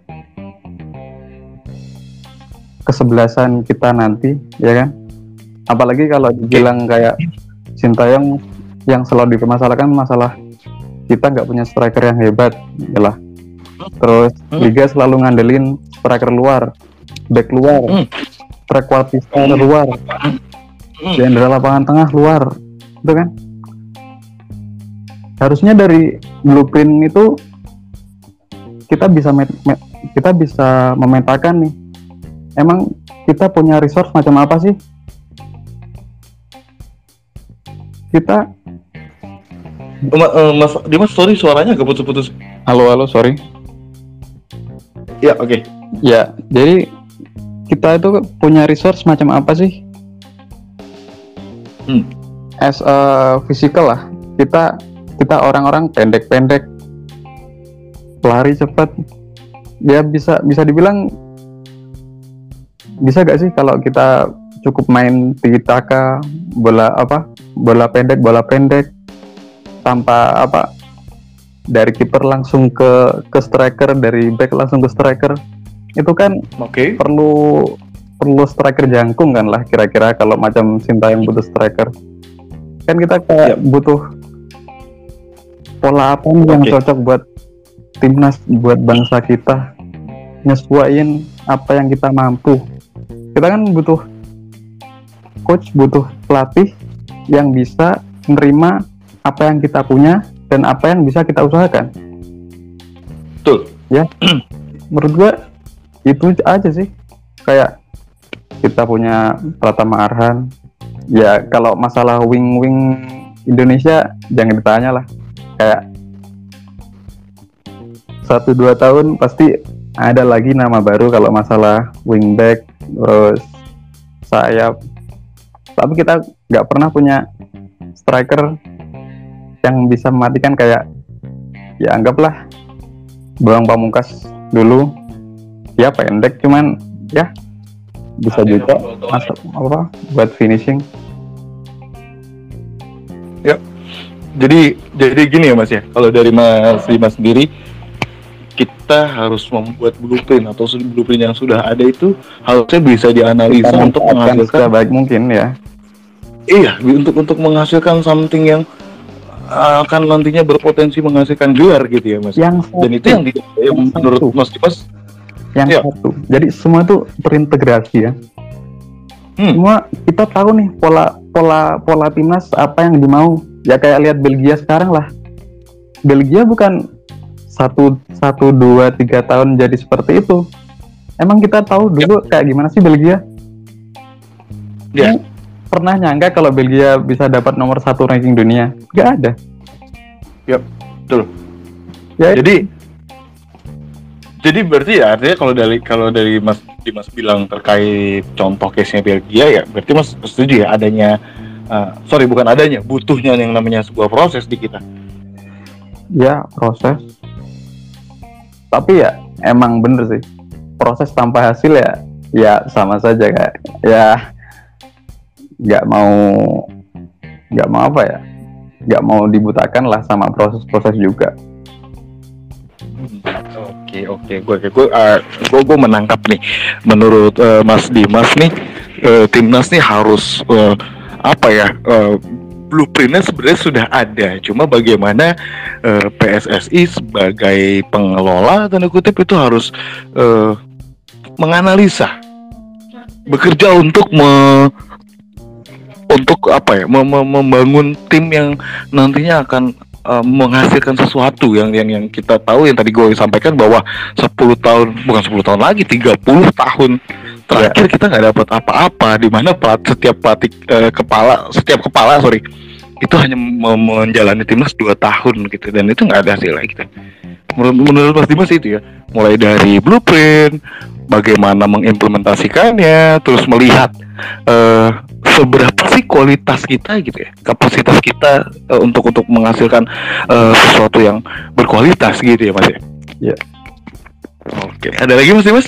C: kesebelasan kita nanti ya kan apalagi kalau dibilang kayak Sintayong yang selalu dipermasalahkan masalah kita nggak punya striker yang hebat ya lah terus
A: Hmm.
C: Liga selalu ngandelin striker luar back luar
A: Hmm.
C: trequartista
A: Hmm.
C: luar
A: Hmm.
C: jenderal lapangan tengah luar itu kan harusnya dari blueprint itu kita bisa met- me- kita bisa memetakan nih emang kita punya resource macam apa sih kita
A: Ma- eh, Mas Dimas, sorry suaranya agak putus-putus.
C: halo halo sorry
A: Ya, oke.
C: ya jadi kita itu punya resource macam apa sih
A: Hmm.
C: as a physical lah kita kita orang-orang pendek-pendek. Lari cepat. Ya bisa bisa dibilang bisa gak sih kalau kita cukup main tiki taka bola apa bola pendek bola pendek tanpa apa dari kiper langsung ke ke striker dari back langsung ke striker. Itu kan
A: Oke.
C: perlu perlu striker jangkung kan lah kira-kira kalau macam Sinta yang butuh striker. Kan kita kayak butuh pola apa nih yang
A: Oke.
C: cocok buat timnas buat bangsa kita? Nyesuaiin apa yang kita mampu. Kita kan butuh coach butuh pelatih yang bisa menerima apa yang kita punya dan apa yang bisa kita usahakan.
A: Betul.
C: menurut gua itu aja sih. Kayak kita punya Pratama Arhan. Ya kalau masalah wing wing Indonesia jangan ditanya lah kayak satu dua tahun pasti ada lagi nama baru kalau masalah wingback terus sayap. Tapi kita nggak pernah punya striker yang bisa mematikan kayak ya anggaplah Bawang Pamungkas dulu. Ya pendek cuman ya bisa
A: Ada
C: juga masuk apa buat finishing
A: Jadi jadi gini ya Mas ya. Kalau dari Mas Dimas sendiri kita harus membuat blueprint atau blueprint yang sudah ada itu harusnya bisa dianalisa
C: Kita
A: untuk menghasilkan
C: sebaik mungkin ya
A: iya untuk untuk menghasilkan something yang akan nantinya berpotensi menghasilkan gelar gitu ya Mas.
C: yang
A: Dan itu yang, di, yang
C: Yang
A: menurut
C: satu.
A: Mas Dimas
C: yang
A: Iya.
C: satu jadi semua tuh terintegrasi ya
A: Hmm.
C: semua kita tahu nih pola pola pola timnas apa yang dimau ya kayak lihat Belgia sekarang lah. Belgia bukan satu satu dua tiga tahun jadi seperti itu. Emang kita tahu dulu kayak gimana sih Belgia?
A: Ya.
C: Pernah nyangka kalau Belgia bisa dapat nomor satu ranking dunia? Nggak ada.
A: Yap, betul.
C: ya.
A: Jadi jadi berarti ya artinya kalau dari kalau dari Mas Dimas bilang terkait contoh case-nya Belgia ya berarti Mas setuju ya adanya uh, sorry bukan adanya. Butuhnya yang namanya sebuah proses di kita.
C: ya proses. Tapi ya emang bener sih. Proses tanpa hasil ya ya sama saja kayak ya nggak mau nggak mau apa ya? Nggak mau dibutakan lah sama proses-proses juga.
A: Oke oke. Gue gue uh, gue gue menangkap nih. Menurut uh, Mas Dimas nih uh, timnas nih harus uh, apa ya uh, blueprintnya sebenarnya sudah ada. Cuma bagaimana uh, PSSI sebagai pengelola tanda kutip itu harus uh, menganalisa bekerja untuk me, untuk apa ya mem- mem- membangun tim yang nantinya akan menghasilkan sesuatu yang yang yang kita tahu yang tadi gue sampaikan bahwa 10 tahun bukan 10 tahun lagi 30 tahun terakhir kita nggak dapat apa-apa di mana pelat, setiap pelatih eh, kepala setiap kepala sorry itu hanya me- menjalani timnas 2 tahun gitu dan itu nggak ada hasilnya gitu. Menurut menurut Mas Dimas itu ya mulai dari blueprint bagaimana mengimplementasikannya terus melihat eh, seberapa sih kualitas kita gitu ya kapasitas kita eh, untuk untuk menghasilkan eh, sesuatu yang berkualitas gitu ya mas ya?
C: Iya.
A: oke ada lagi mas Dimas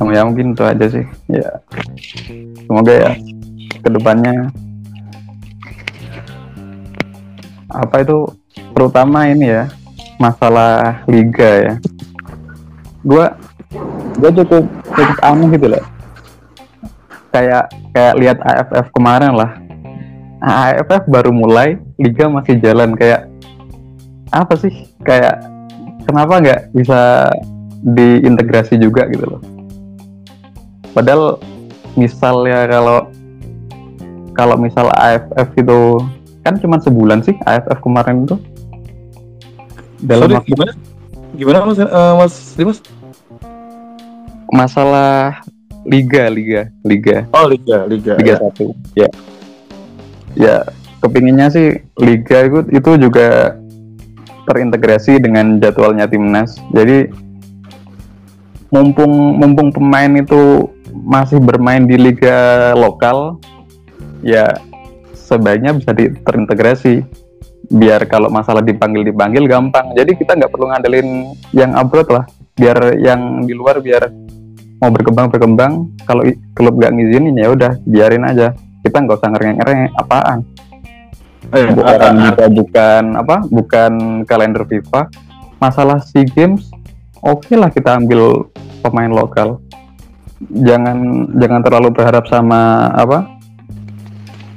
C: Sama ya mungkin itu aja sih. Ya. Semoga ya ke depannya apa itu terutama ini ya masalah liga ya. Gua gua cukup cukup aneh gitu loh. Kayak kayak lihat AFF kemarin lah. AFF baru mulai liga masih jalan. Kayak apa sih? Kayak kenapa nggak bisa diintegrasi juga gitu loh padahal misalnya kalau kalau misal AFF itu kan cuma sebulan sih AFF kemarin itu. Dalam
A: Sorry,
C: waktu
A: gimana? Gimana mas? Eh, mas Dimas
C: masalah liga liga liga.
A: Oh liga liga
C: liga satu ya. Ya kepinginnya sih liga itu itu juga terintegrasi dengan jadwalnya timnas. Jadi mumpung mumpung pemain itu masih bermain di liga lokal ya sebaiknya bisa di- terintegrasi biar kalau masalah dipanggil dipanggil gampang. Jadi kita nggak perlu ngandelin yang abroad lah. Biar yang di luar biar mau berkembang berkembang kalau klub nggak ngizinin ya udah biarin aja. Kita nggak usah ngereng-ngereng apaan.
A: Eh,
C: bukan
A: ah,
C: juga bukan apa? Bukan kalender FIFA. Masalah SEA Games oke lah kita ambil pemain lokal jangan jangan terlalu berharap sama apa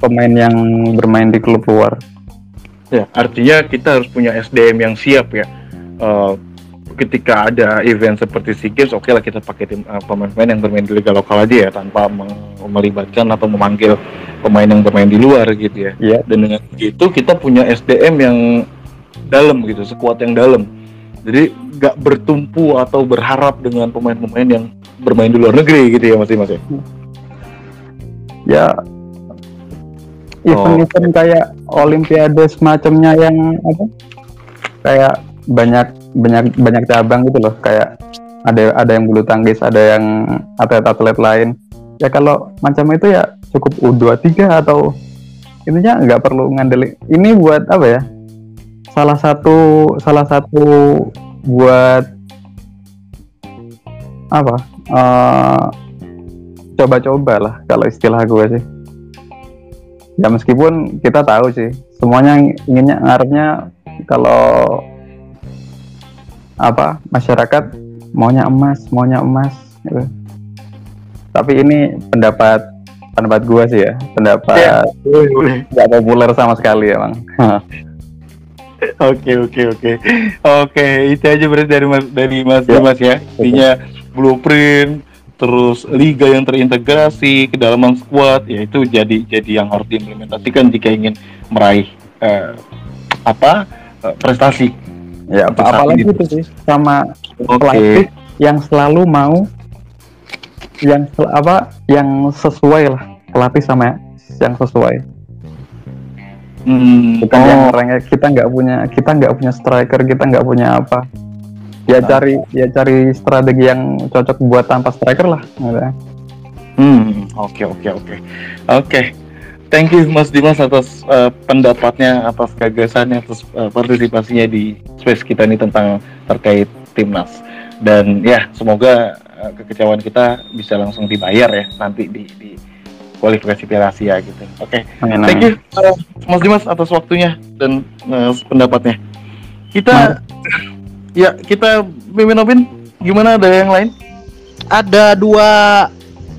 C: pemain yang bermain di klub luar
A: Ya, artinya kita harus punya SDM yang siap ya. Eh, ketika ada event seperti SEA Games, oke lah kita pakai tim eh, pemain-pemain yang bermain di liga lokal aja ya, tanpa melibatkan atau memanggil pemain yang bermain di luar gitu ya.
C: Iya.
A: Dan dengan begitu kita punya SDM yang dalam gitu, sekuat yang dalam. Jadi nggak bertumpu atau berharap dengan pemain-pemain yang bermain di luar negeri gitu ya Mas Dimas ya.
C: ya. Event-event kayak olimpiade semacamnya yang apa? Kayak banyak banyak banyak cabang gitu loh. Kayak ada ada yang bulu tangkis ada yang atlet-atlet lain. Ya kalau macam itu ya cukup U23 atau intinya nggak perlu ngandelin. Ini buat apa ya? Salah satu salah satu buat apa eh, coba-coba lah kalau istilah gue sih. Ya meskipun kita tahu sih semuanya inginnya ngarepnya kalau apa masyarakat maunya emas maunya emas gitu. tapi ini pendapat pendapat gua sih ya pendapat
A: Ya,
C: nggak populer sama sekali emang.
A: Oke oke oke. Oke itu aja berarti dari mas dari mas
C: Ya.
A: Dimas ya. Intinya blueprint terus liga yang terintegrasi kedalaman squad ya itu jadi jadi yang harus diimplementasikan jika ingin meraih eh, apa eh, prestasi.
C: Ya apa apalagi
A: ini.
C: itu sih sama
A: oke.
C: pelatih yang selalu mau yang apa yang sesuai lah pelatih sama yang sesuai.
A: Hmm,
C: bukan
A: oh,
C: yang kita nggak punya kita nggak punya striker kita nggak punya apa ya cari ya cari strategi yang cocok buat tanpa striker lah gitu.
A: hmm, oke oke oke. Oke. Thank you Mas Dimas atas eh, pendapatnya atas gagasannya atas eh, partisipasinya di space kita ini tentang terkait timnas. Dan ya semoga eh, kekecewaan kita bisa langsung dibayar ya nanti di, di kualifikasi Piala Asia gitu. Oke.
C: Amin,
A: thank you eh, Mas Dimas atas waktunya dan eh, pendapatnya. Kita ya kita Mimin Obin gimana ada yang lain
B: Ada dua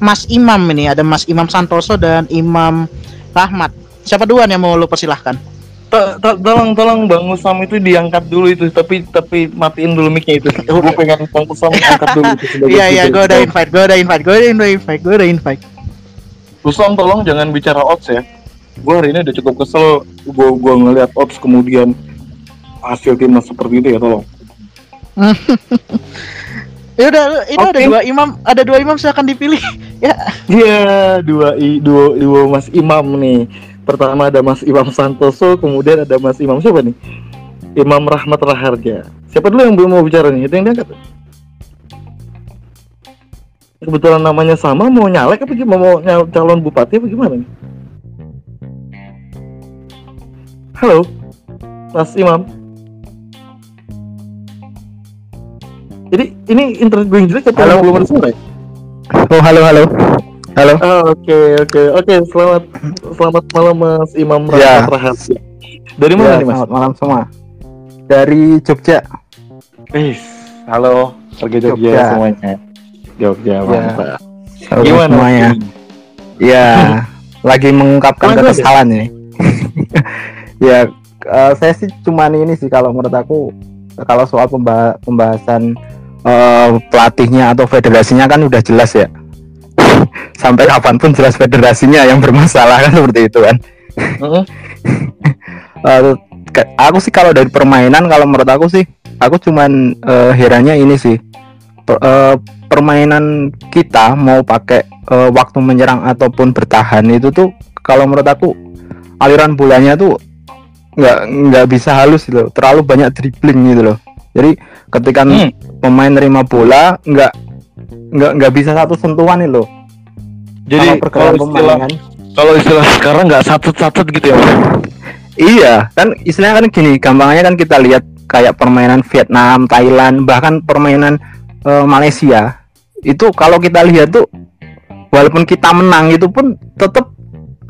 B: Mas Imam ini, ada Mas Imam Santoso dan Imam Rahmat. Siapa duluan yang mau lo persilahkan?
A: To- to- tolong tolong Bang Usam itu diangkat dulu itu tapi tapi matiin dulu mic-nya itu. Gue pengen Bang Usam angkat dulu itu
B: Iya iya, gue udah invite, gue udah invite, gue udah invite, gue udah invite.
A: Usam tolong jangan bicara odds ya. Gue hari ini udah cukup kesel gue gua ngeliat odds kemudian hasil timnas seperti itu ya tolong.
B: Ya udah, ini ada
A: Oke.
B: dua imam, ada dua imam silakan dipilih. ya,
A: Iya dua i dua, dua Mas Imam nih. Pertama ada Mas Imam Santoso, kemudian ada Mas Imam siapa nih? Imam Rahmat Raharja. Siapa dulu yang belum mau bicara nih? Itu yang diangkat. Kebetulan namanya sama, mau nyalek apa gimana? Mau nyal- calon bupati apa gimana nih? Halo, Mas Imam. Jadi ini internet gue yang jelek atau
D: Halo.
A: belum ada suara? ya?
D: Oh halo halo halo.
A: Oh, Oke oke oke selamat selamat malam Mas Imam
D: Ya.
A: Rahmat. Dari mana
D: Ya,
A: nih Mas?
D: Selamat malam semua. Dari Jogja.
A: Wis, halo warga Jogja,
D: Jogja.
A: semuanya. Jogja
D: Ya.
A: mantap.
D: Halo
A: Gimana
D: semuanya? Ya, lagi mengungkapkan kekesalan ini. ya, eh, saya sih cuman ini sih kalau menurut aku kalau soal pemba- pembahasan eh, pelatihnya atau federasinya kan udah jelas ya. Sampai kapan pun jelas federasinya yang bermasalah kan seperti itu kan. Ke- aku sih kalau dari permainan kalau menurut aku sih aku cuman eh, herannya ini sih Per- eh, permainan kita mau pakai eh, waktu menyerang ataupun bertahan itu tuh kalau menurut aku aliran bolanya tuh nggak nggak bisa halus gitu terlalu banyak dribbling gitu loh jadi ketika
A: Hmm.
D: Pemain nerima bola nggak nggak nggak bisa satu sentuhan itu loh
A: Jadi kalau
D: pemain
A: istilah
D: kan
A: kalau istilah sekarang nggak satut-satut gitu ya?
D: Iya, kan istilahnya kan gini, gampangnya kan kita lihat kayak permainan Vietnam, Thailand, bahkan permainan eh, Malaysia. Itu kalau kita lihat tuh walaupun kita menang itu pun tetap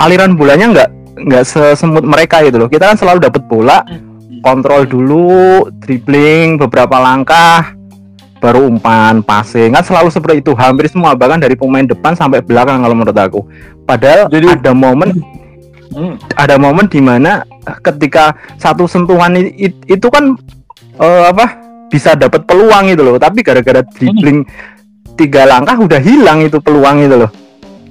D: aliran bolanya nggak nggak sesemut mereka gitu loh. Kita kan selalu dapat bola, kontrol dulu, dribbling beberapa langkah, baru umpan, passing. Kan selalu seperti itu. Hampir semua bahkan dari pemain depan sampai belakang kalau menurut aku. Padahal
A: Jadi-
D: ada momen
A: Hmm.
D: ada momen di mana ketika satu sentuhan i- i- itu kan eh, apa bisa dapat peluang itu loh tapi gara-gara dribbling tiga langkah udah hilang itu peluang itu loh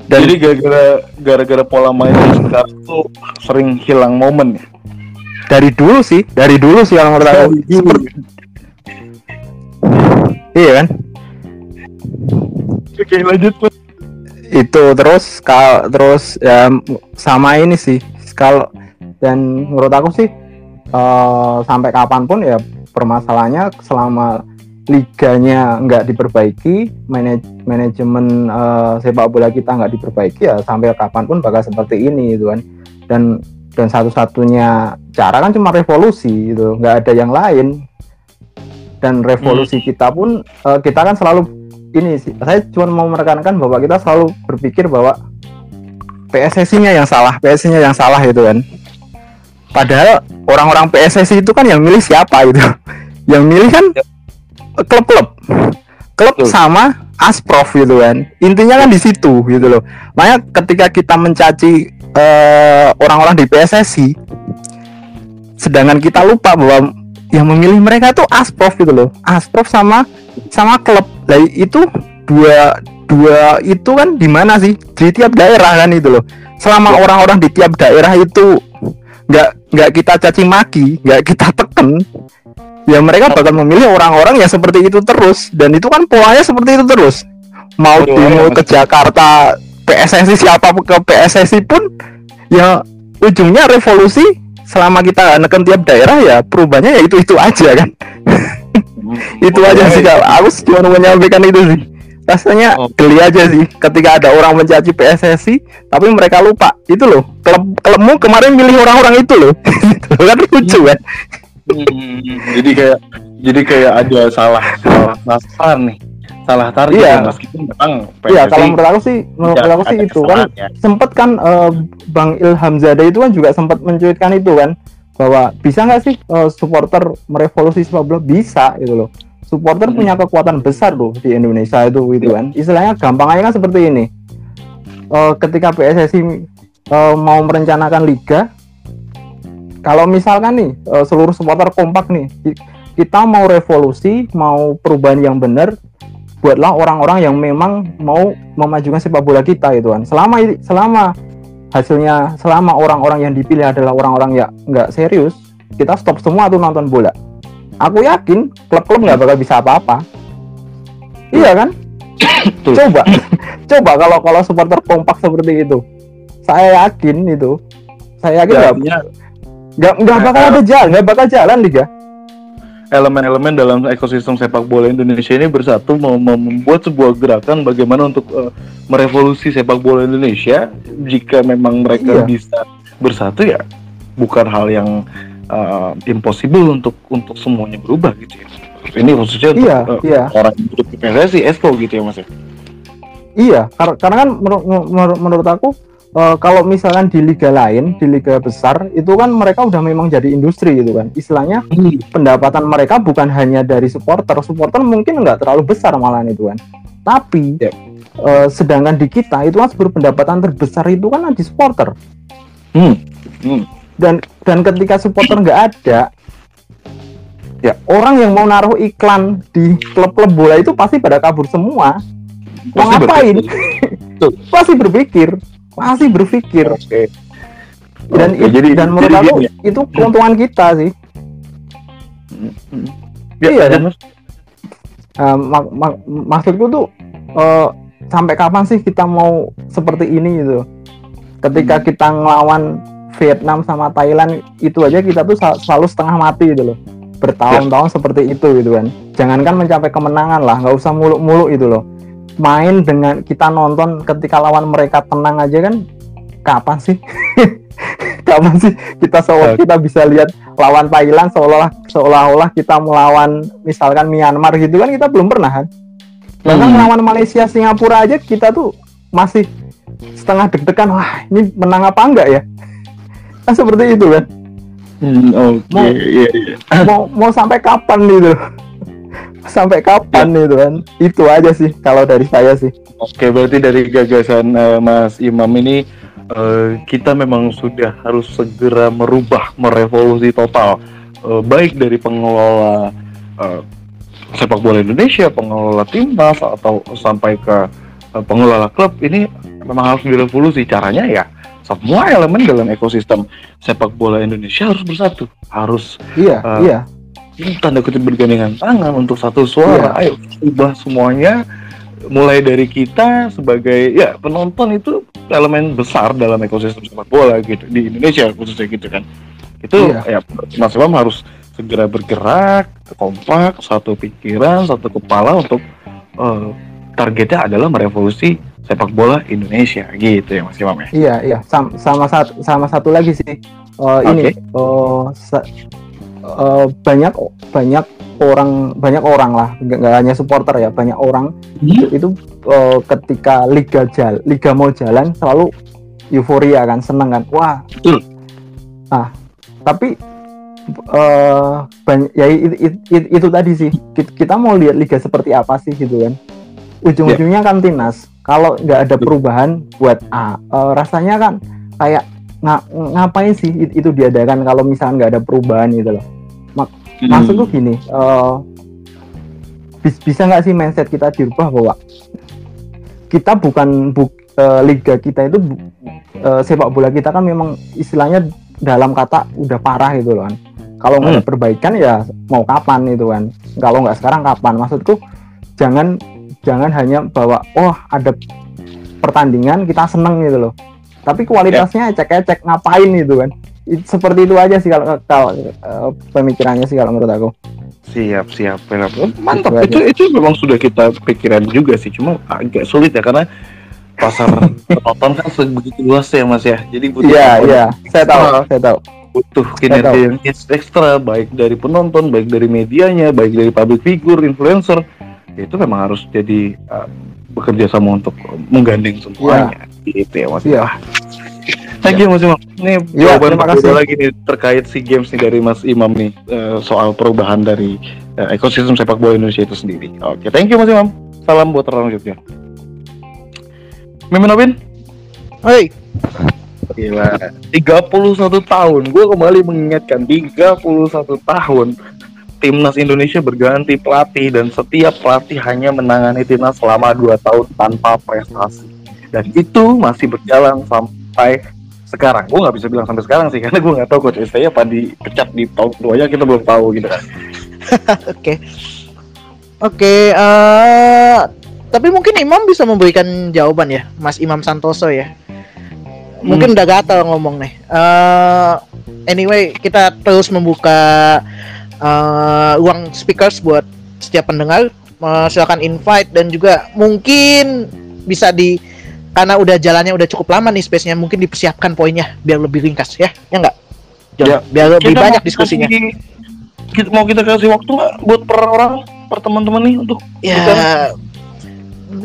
D: dan
A: Jadi gara-gara gara-gara pola main yang sekarang tuh sering hilang momen ya.
D: dari dulu sih dari dulu sih kalau menurut aku Seperti- iya kan?
A: Oke lanjut
D: itu terus kal terus ya sama ini sih. Kalau dan menurut aku sih eh, sampai kapan pun ya permasalahannya selama liganya nggak diperbaiki manaj manajemen eh, sepak bola kita nggak diperbaiki ya sampai kapan pun bakal seperti ini gitu kan. Dan dan satu-satunya cara kan cuma revolusi gitu. Nggak ada yang lain dan revolusi kita pun eh, kita kan selalu ini sih saya cuma mau menekankan bahwa kita selalu berpikir bahwa PSSI-nya yang salah, PSSI-nya yang salah itu kan. Padahal orang-orang PSSI itu kan yang milih siapa itu? Yang milih kan klub-klub. Klub sama Asprof gitu kan. Intinya kan di situ gitu loh. Makanya ketika kita mencaci eh, orang-orang di PSSI sedangkan kita lupa bahwa yang memilih mereka tuh Asprof gitu loh. Asprof sama sama klub. Lah itu dua dua itu kan di mana sih? Di tiap daerah kan itu loh. Selama orang-orang di tiap daerah itu nggak nggak kita caci maki, nggak kita tekan, ya mereka bakal memilih orang-orang yang seperti itu terus. Dan itu kan polanya seperti itu terus. Mau
A: Iya,
D: demo ke Jakarta, PSSI siapa ke PSSI pun, ya ujungnya revolusi. Selama kita neken tiap daerah ya perubahannya ya itu itu aja kan. Itu aja sih kalau aku cuma menyampaikan itu sih. Rasanya
A: Oh.
D: geli aja sih ketika ada orang mencaci PSSI tapi mereka lupa. Itu loh klub klubmu kemarin milih orang-orang itu loh. Itu kan lucu kan?
A: Hmm, jadi kayak jadi kayak ada salah salah nih salah target
D: Iya.
A: ya, meskipun memang
D: iya kalau menurut aku sih menurut aku sih itu kan
A: ya.
D: sempet kan eh, Bang Ilham Zada itu kan juga sempat mencuitkan itu kan bahwa bisa nggak sih eh, supporter merevolusi sepak bola bisa gitu loh supporter
A: Hmm.
D: punya kekuatan besar loh di Indonesia itu gitu kan istilahnya gampang aja kan seperti ini Eh, ketika PSSI eh, mau merencanakan liga kalau misalkan nih eh, seluruh supporter kompak nih ki- kita mau revolusi mau perubahan yang benar buatlah orang-orang yang memang mau memajukan sepak bola kita gitu kan. Selama selama hasilnya selama orang-orang yang dipilih adalah orang-orang yang nggak serius kita stop semua tuh nonton bola. Aku yakin klub-klub nggak bakal bisa apa-apa. Iya kan? Coba. Coba kalau kalau supporter kompak seperti itu. Saya yakin itu. Saya yakin nggak nggak bakal ada jalan nggak bakal jalan liga
A: elemen-elemen dalam ekosistem sepak bola Indonesia ini bersatu mem- mem- membuat sebuah gerakan bagaimana untuk eh, merevolusi sepak bola Indonesia jika memang mereka
D: Iya.
A: bisa bersatu ya bukan hal yang eh, impossible untuk untuk semuanya berubah gitu ya ini khususnya untuk
D: Iya,
A: eh,
D: iya.
A: orang yang hidup di PSSI Esko gitu ya mas ya
D: Iya, kar- karena kan menur- menur- menurut aku eh, kalau misalkan di liga lain, di liga besar itu kan mereka udah memang jadi industri gitu kan. Istilahnya pendapatan mereka bukan hanya dari supporter, supporter mungkin nggak terlalu besar malahan itu kan. Tapi
A: Yep.
D: eh, sedangkan di kita itu kan seluruh pendapatan terbesar itu kan di supporter.
A: Hmm. Hmm.
D: Dan dan ketika supporter nggak ada, ya orang yang mau naruh iklan di klub-klub bola itu pasti pada kabur semua. Mau ngapain?
A: berpikir.
D: pasti berpikir pasti berpikir
A: Oke.
D: dan it-
A: jadi
D: dan menurut
A: jadi
D: aku
A: ya.
D: itu keuntungan kita sih
A: Ya,
D: Iya,
A: ya,
D: dan-
A: Mas.
D: Eh, mak- mak- maksudku tuh eh, sampai kapan sih kita mau seperti ini gitu ketika
A: Hmm.
D: kita ngelawan Vietnam sama Thailand itu aja kita tuh sel- selalu setengah mati gitu loh bertahun-tahun seperti itu gitu kan jangankan mencapai kemenangan lah nggak usah muluk-muluk itu loh main dengan kita nonton ketika lawan mereka tenang aja kan? Kapan sih? Kapan sih kita seolah kita bisa lihat lawan Thailand seolah seolah-olah kita melawan misalkan Myanmar gitu kan? Kita belum pernah kan? Bahkan
A: Hmm.
D: melawan Malaysia Singapura aja kita tuh masih setengah deg-degan wah ini menang apa enggak ya? Kan seperti itu kan?
A: Hmm, Oke,
D: Mau-
A: iya iya.
D: mau mau sampai kapan gitu sampai kapan itu kan itu aja sih kalau dari saya sih
A: Oke, berarti dari gagasan eh, Mas Imam ini eh, kita memang sudah harus segera merubah, merevolusi total, Eh, baik dari pengelola eh, sepak bola Indonesia, pengelola timnas atau sampai ke eh, pengelola klub ini memang harus direvolusi. Caranya ya semua elemen dalam ekosistem sepak bola Indonesia harus bersatu, harus
D: iya
A: Ah.
D: iya
A: tanda kutip bergandengan tangan untuk satu suara. Ayo ubah semuanya mulai dari kita sebagai ya penonton itu elemen besar dalam ekosistem sepak bola gitu di Indonesia khususnya gitu kan. Itu ya Mas Imam harus segera bergerak, kompak, satu pikiran, satu kepala untuk eh, targetnya adalah merevolusi sepak bola Indonesia gitu ya Mas Imam ya.
D: Iya, iya. Sam- sama satu sama satu lagi sih. Eh, ini eh, eh, banyak banyak orang banyak orang lah, nggak hanya supporter ya, banyak orang. Itu, itu eh, ketika liga jal liga mau jalan selalu euforia kan, seneng kan. Wah.
A: Betul.
D: Ah, tapi eh banyak ya itu, itu, itu tadi sih. Kita, mau lihat liga seperti apa sih gitu kan. Ujung-ujungnya kan timnas. Kalau nggak ada perubahan buat A eh, rasanya kan kayak nga- ngapain sih it- itu diadakan kalau misalnya nggak ada perubahan gitu loh
A: Hmm.
D: maksudku gini eh, bis- bisa nggak sih mindset kita dirubah bahwa kita bukan bu, eh, liga kita itu eh, sepak bola kita kan memang istilahnya dalam kata udah parah gitu loh kan. Kalau nggak ada perbaikan ya mau kapan itu kan. Kalau nggak sekarang kapan? Maksudku jangan jangan hanya bahwa oh ada pertandingan kita seneng gitu loh. Tapi kualitasnya ecek-ecek ngapain gitu kan It- seperti itu aja sih kalau kalau eh, pemikirannya sih kalau menurut aku
A: Siap, siap, siap. Mantap.
D: Itu
A: Itu itu memang sudah kita pikiran juga sih. Cuma agak sulit ya karena pasar penonton kan sebegitu luas ya Mas ya. Jadi butuh
D: iya
A: komponen-
D: iya saya tahu
A: Ah.
D: saya tahu
A: butuh kinerja yang ekstra baik dari penonton, baik dari medianya, baik dari public figure, influencer. Itu memang harus jadi uh, bekerja sama untuk menggandeng semuanya. Gitu ya Mas.
D: Iya.
A: Ah. Thank you Mas Imam. Ini
D: Iya,
A: jawaban
D: terima
A: berbeda
D: kasih.
A: lagi nih terkait si games nih dari Mas Imam nih eh, soal perubahan dari eh, ekosistem sepak bola Indonesia itu sendiri. Oke, thank you Mas Imam. Salam buat orang selanjutnya. Mimin Obin?
B: Hei,
A: Gila, 31 tahun. Gue kembali mengingatkan 31 tahun timnas Indonesia berganti pelatih dan setiap pelatih hanya menangani timnas selama 2 tahun tanpa prestasi. Dan itu masih berjalan sampai sekarang. Gue nggak bisa bilang sampai sekarang sih karena gue nggak tahu coach STY apa dipecat di tahun keduanya kita belum tahu gitu kan.
B: Oke. Oke, eh tapi mungkin Imam bisa memberikan jawaban ya, Mas Imam Santoso ya. Mungkin udah gatal ngomong nih. Eh anyway, kita terus membuka eh ruang speakers buat setiap pendengar. Eh, silakan invite dan juga mungkin bisa di karena udah jalannya udah cukup lama nih space-nya mungkin dipersiapkan poinnya biar lebih ringkas ya. Ya enggak?
A: Ya.
B: biar lebih
A: Kita
B: banyak diskusinya.
A: kasih- kita, mau kita kasih waktu nggak buat per orang, per teman-teman nih untuk
B: Ya
A: Bukan.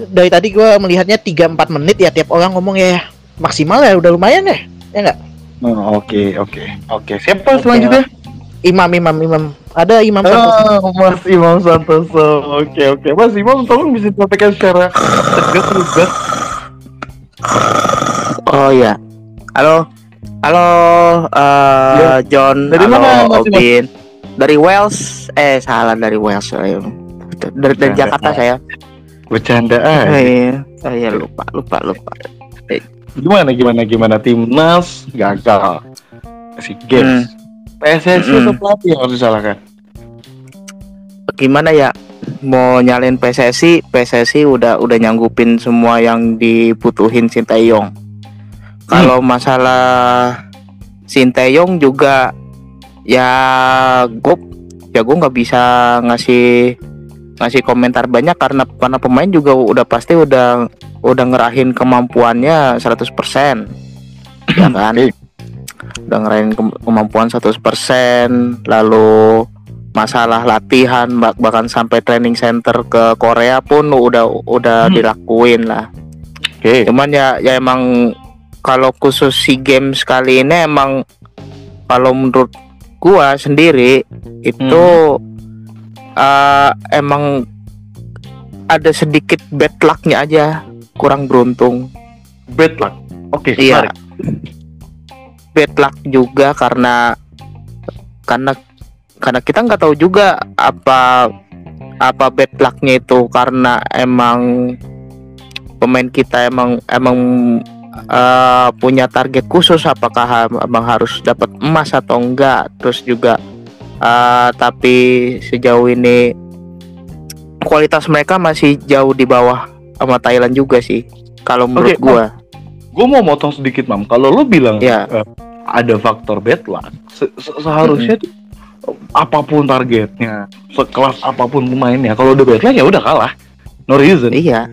B: dari tadi gue melihatnya 3-4 menit ya tiap orang ngomong ya maksimal ya udah lumayan ya ya nggak
A: Oh, Oke, oke, oke. Siapa
B: Oke.
A: selanjutnya?
B: imam imam imam ada imam Santoso.
A: Oh, Mas Imam Santoso. Oke, oke. Mas Imam, tolong bisa disampaikan secara tegas tegas.
E: Oh ya. Halo. Halo eh
A: Ya.
E: John.
A: Dari
E: Halo
A: mana?
E: Obin. Dari Wales. Eh salah dari Wales. Dari, dari
A: Bercanda.
E: Jakarta saya.
A: Bercanda
E: Oh, iya. Saya lupa lupa lupa.
A: Gimana, gimana, gimana? Timnas gagal. Si Games. PSSI
E: Mm-mm.
A: atau pelatih yang harus disalahkan?
E: Gimana ya? Mau nyalin PSSI, PSSI udah udah nyanggupin semua yang dibutuhin Sinteyong. Kalau masalah Sinteyong juga ya gue ya gue nggak bisa ngasih ngasih komentar banyak karena karena pemain juga udah pasti udah udah ngerahin kemampuannya 100% ya kan
A: Oke.
E: udah ngerain ke- kemampuan 100% lalu masalah latihan bah- bahkan sampai training center ke Korea pun udah udah
A: Hmm.
E: dilakuin lah
A: Oke.
E: cuman ya ya emang kalau khusus si games kali ini emang kalau menurut gua sendiri itu eh, emang ada sedikit bad lucknya aja kurang beruntung
A: Bad luck. Oke,
E: Iya.
A: menarik.
E: bad luck juga karena karena karena kita nggak tahu juga apa apa bad lucknya itu karena emang pemain kita emang emang eh, punya target khusus apakah emang harus dapat emas atau enggak. Terus juga eh, tapi sejauh ini kualitas mereka masih jauh di bawah sama Thailand juga sih kalau menurut
A: Oke,
E: gua.
A: Gue mau motong sedikit, Mam. Kalau lo bilang
E: ya
A: eh, ada faktor bad luck, se- se- seharusnya tuh, apa pun targetnya, sekelas apa pun pemainnya, kalau udah luck ya udah kalah. No reason.
E: iya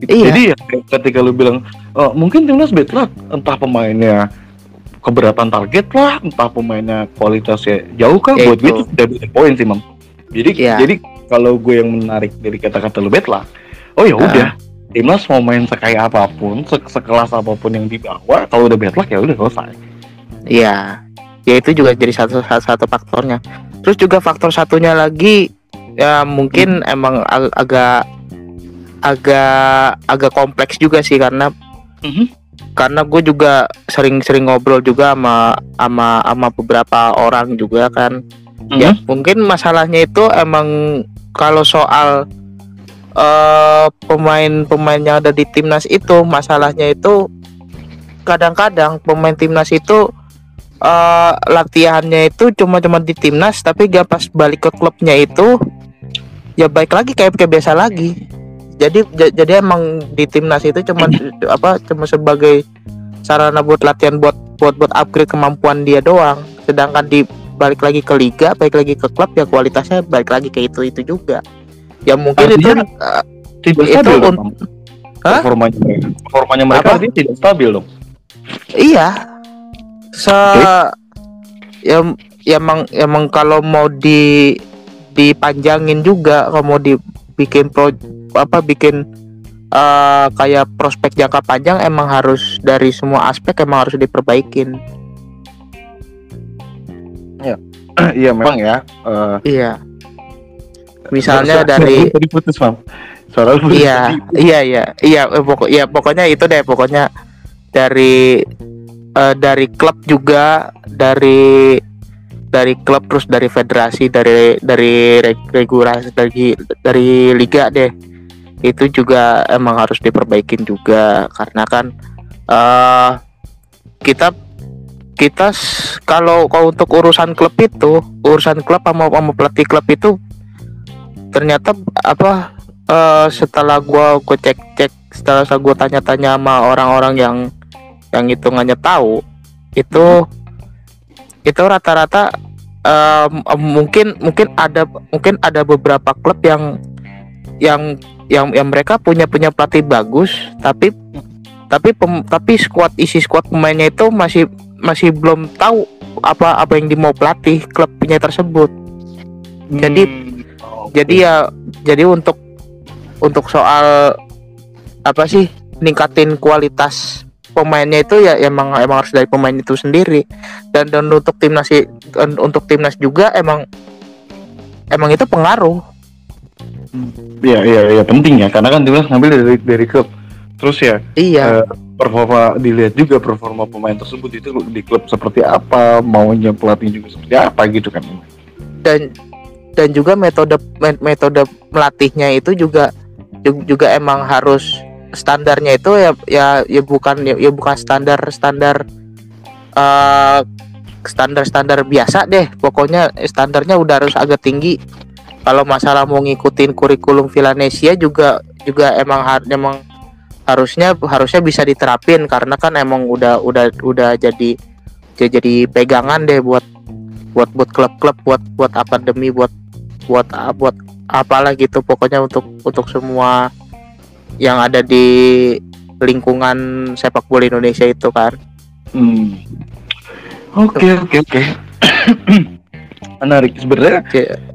A: Gitu.
E: Iya.
A: Jadi ya ketika lu bilang "Eh, mungkin timnas bad luck, entah pemainnya keberatan target lah, entah pemainnya kualitasnya jauh kan, buat gue
E: itu.
A: udah beda poin sih, Mam. Jadi
E: Iya.
A: jadi kalau gue yang menarik dari kata-kata lu bad luck, oh ya
E: Ah.
A: udah. Timnas mau main sekaya apa pun, se- sekelas apa pun yang dibawa, kalau udah bad luck ya udah selesai.
E: Iya, ya itu juga jadi satu satu, satu faktornya. Terus juga faktor satunya lagi ya mungkin emang ag- agak agak agak kompleks juga sih karena
A: Mhm.
E: karena gue juga sering-sering ngobrol juga sama sama sama beberapa orang juga kan. Ya mungkin masalahnya itu emang kalau soal eh, pemain-pemain yang ada di timnas itu masalahnya itu kadang-kadang pemain timnas itu eh, latihannya itu cuma cuma di timnas tapi gak pas balik ke klubnya itu ya baik lagi kayak kayak biasa lagi jadi ja- jadi emang di timnas itu cuma apa cuma sebagai sarana buat latihan buat buat buat upgrade kemampuan dia doang sedangkan di balik lagi ke liga balik lagi ke klub ya kualitasnya balik lagi ke itu itu juga ya mungkin itu
A: Artinya-
E: eh,
A: Tidak
E: Itu un-?
A: Performanya. Performanya mereka tidak stabil dong.
E: Iya. Se ya ya emang emang kalau mau di dipanjangin juga kalau mau dibikin pro apa bikin eh, kayak prospek jangka panjang emang harus dari semua aspek emang harus diperbaikin.
A: Iya memang ya. eh,
E: Iya. Misalnya
A: suara-
E: dari
A: tadi putus, Mam. Suara lu putus
E: iya iya iya iya eh, pokok ya pokoknya itu deh pokoknya dari eh, dari klub juga dari dari klub terus dari federasi dari dari reg- regulasi dari dari liga deh. Itu juga emang harus diperbaikin juga karena kan eh kita kita kalau kalau untuk urusan klub itu urusan klub sama sama pelatih klub itu ternyata apa eh setelah gua gue cek cek setelah saya gua tanya-tanya sama orang-orang yang yang hitungannya tahu itu itu rata-rata eh, m- mungkin mungkin ada mungkin ada beberapa klub yang yang yang yang mereka punya punya pelatih bagus tapi tapi pem- tapi squad isi squad pemainnya itu masih masih belum tahu apa apa yang dimau pelatih klubnya tersebut. Jadi
A: Hmm,
E: jadi ya jadi untuk untuk soal apa sih ningkatin kualitas pemainnya itu ya emang emang harus dari pemain itu sendiri. Dan dan untuk timnas untuk timnas juga emang emang itu pengaruh.
A: Iya iya iya penting ya. Karena kan timnas ngambil dari dari klub. Terus ya
E: iya.
A: Eh, performa dilihat juga performa pemain tersebut itu di klub seperti apa, maunya pelatih juga seperti apa gitu kan.
E: dan dan juga metode me- metode melatihnya itu juga ju- juga emang harus standarnya itu ya ya ya bukan ya, ya bukan standar standar eh standar standar biasa deh. Pokoknya standarnya udah harus agak tinggi. Kalau masalah mau ngikutin kurikulum Villanesia juga juga emang har- emang harusnya harusnya bisa diterapin karena kan emang udah udah udah jadi jadi pegangan deh buat buat buat klub-klub buat buat akademi buat buat buat apalah gitu. Pokoknya untuk untuk semua yang ada di lingkungan sepak bola Indonesia itu kan
A: Hmm. Oke oke oke. Menarik sebenarnya.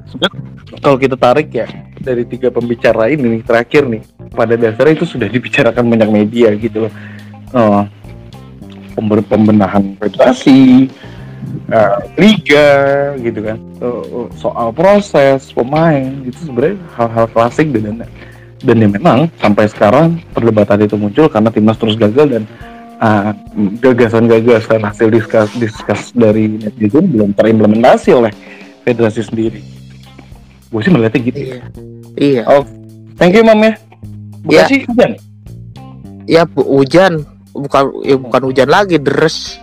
A: Sebenarnya Kalau kita tarik ya dari tiga pembicara ini nih, terakhir nih, pada dasarnya itu sudah dibicarakan banyak media gitu loh. Oh, pember- pembenahan federasi, eh, liga gitu kan, Eh, soal proses pemain gitu sebenarnya hal-hal klasik dan dan ya memang sampai sekarang perdebatan itu muncul karena timnas terus gagal dan ah, gagasan-gagasan hasil diskus diskus dari netizen belum terimplementasi oleh federasi sendiri. Gue sih melihatnya gitu.
E: Iya. Iya.
A: Thank you, Mam ya.
E: Ya.
A: Bekasi hujan.
E: Ya bu, hujan bukan ya bukan hujan lagi deres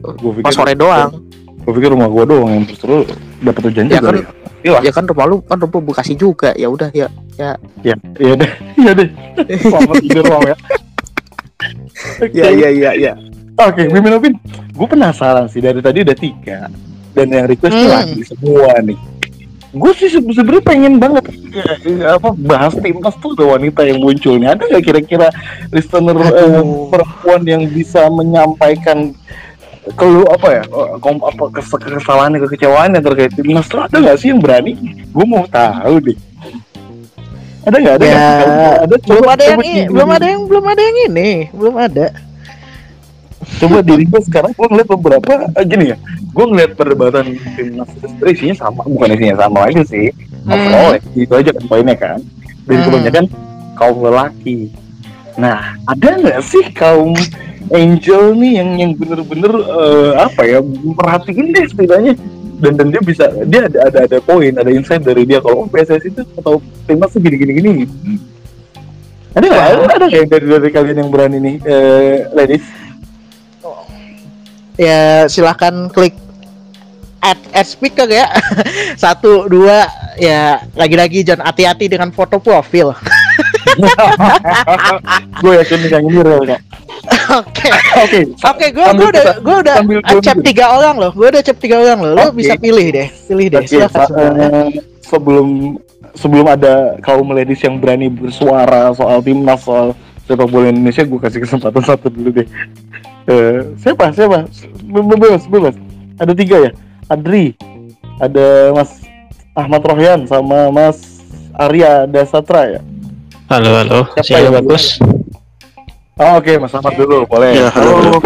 A: Gue pikir
E: pas sore doang.
A: Gue pikir rumah gue doang yang justru dapat hujan
E: Ya
A: juga.
E: kan-
A: ya. Iya.
E: Ya kan rumah lu kan rumah Bekasi juga. Ya udah ya.
A: Ya, iya deh, iya deh. Selamat tidur, Mam ya.
E: Ya ya ya ya.
A: Oke, Mimin Opin, gue penasaran sih dari tadi udah tiga dan yang request
B: Hmm.
A: lagi semua nih. Gue sih se- sebenarnya pengen banget ya, ya, apa bahas timnas tuh ada wanita yang muncul nih. Ada nggak kira-kira listener eh, perempuan yang bisa menyampaikan kelu apa ya eh, kom, apa kes- kesalahan kekecewaannya terkait timnas tuh ada nggak sih yang berani? Gue mau tahu deh. Ada nggak? Ada
B: Ya?
A: Ada
B: belum
A: coba-
B: ada yang ini, belum ada yang belum ada yang ini, belum ada.
A: coba diri gue sekarang gue ngeliat beberapa eh, gini ya gue ngeliat perdebatan timnas itu isinya sama bukan isinya sama lagi sih
B: Hmm.
A: overall ya, itu aja kan poinnya kan dan
B: Hmm.
A: kebanyakan kaum lelaki nah ada nggak sih kaum angel nih yang yang bener-bener eh, apa ya perhatiin deh setidaknya. Dan dan dia bisa dia ada ada ada poin ada insight dari dia. Kalau oh, PSSI itu atau timnas tuh gini gini gini. Ada nggak? Ada ada nggak dari dari kalian yang berani nih eh, ladies?
B: Ya silahkan klik add, add speaker ya. Satu, dua, ya lagi-lagi jangan hati-hati dengan foto profil.
A: gue yakin yang ini real kak.
B: Oke.
A: Oke.
B: Oke, gue gue udah gue udah
A: sambil gua
B: cap
A: dulu.
B: tiga orang loh. Gue udah cap tiga orang loh. Lo
A: Oke.
B: bisa pilih deh, pilih deh. Silakan.
A: sa-
B: silakan.
A: eh, sebelum sebelum ada kaum ladies yang berani bersuara soal timnas soal sepak bola Indonesia, gue kasih kesempatan satu dulu deh. Eh, siapa siapa? Be- be- Bebas bebas. Ada tiga ya. Adri, ada Mas Ahmad Rohyan sama Mas Arya Dasatra ya.
F: Halo, halo.
A: Siapa yang
F: bagus?
A: Oh, Oke, Mas Ahmad dulu, boleh.
F: Ya, halo.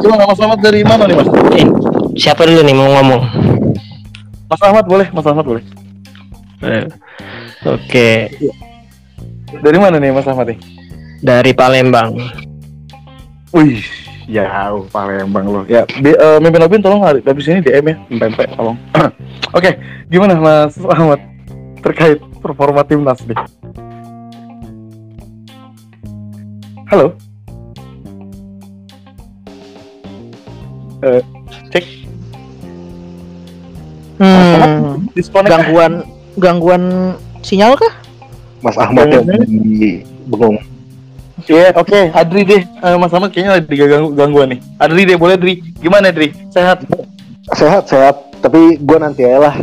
A: Gimana Mas Ahmad dari mana nih Mas?
F: Eh, siapa dulu nih mau ngomong?
A: Mas Ahmad boleh, Mas Ahmad boleh.
F: Eh, Oke,
A: Dari mana nih Mas Ahmad nih?
F: dari Palembang.
A: Wih, jauh Palembang loh. Ya, di, eh, Mimpin Obin tolong hari habis ini DM ya, Pempek tolong. Oke, gimana Mas Ahmad terkait performa timnas nih? Halo. Eh, cek
B: Hmm,
A: disconnect.
B: gangguan gangguan sinyal kah?
G: Mas Ahmad yang di bengong.
A: Iya, oke, Adri deh. Eh, Mas Ahmad kayaknya lagi ganggu gangguan nih. Adri deh, boleh Adri. Gimana Adri? Sehat?
G: Sehat sehat, tapi gue nanti aja lah.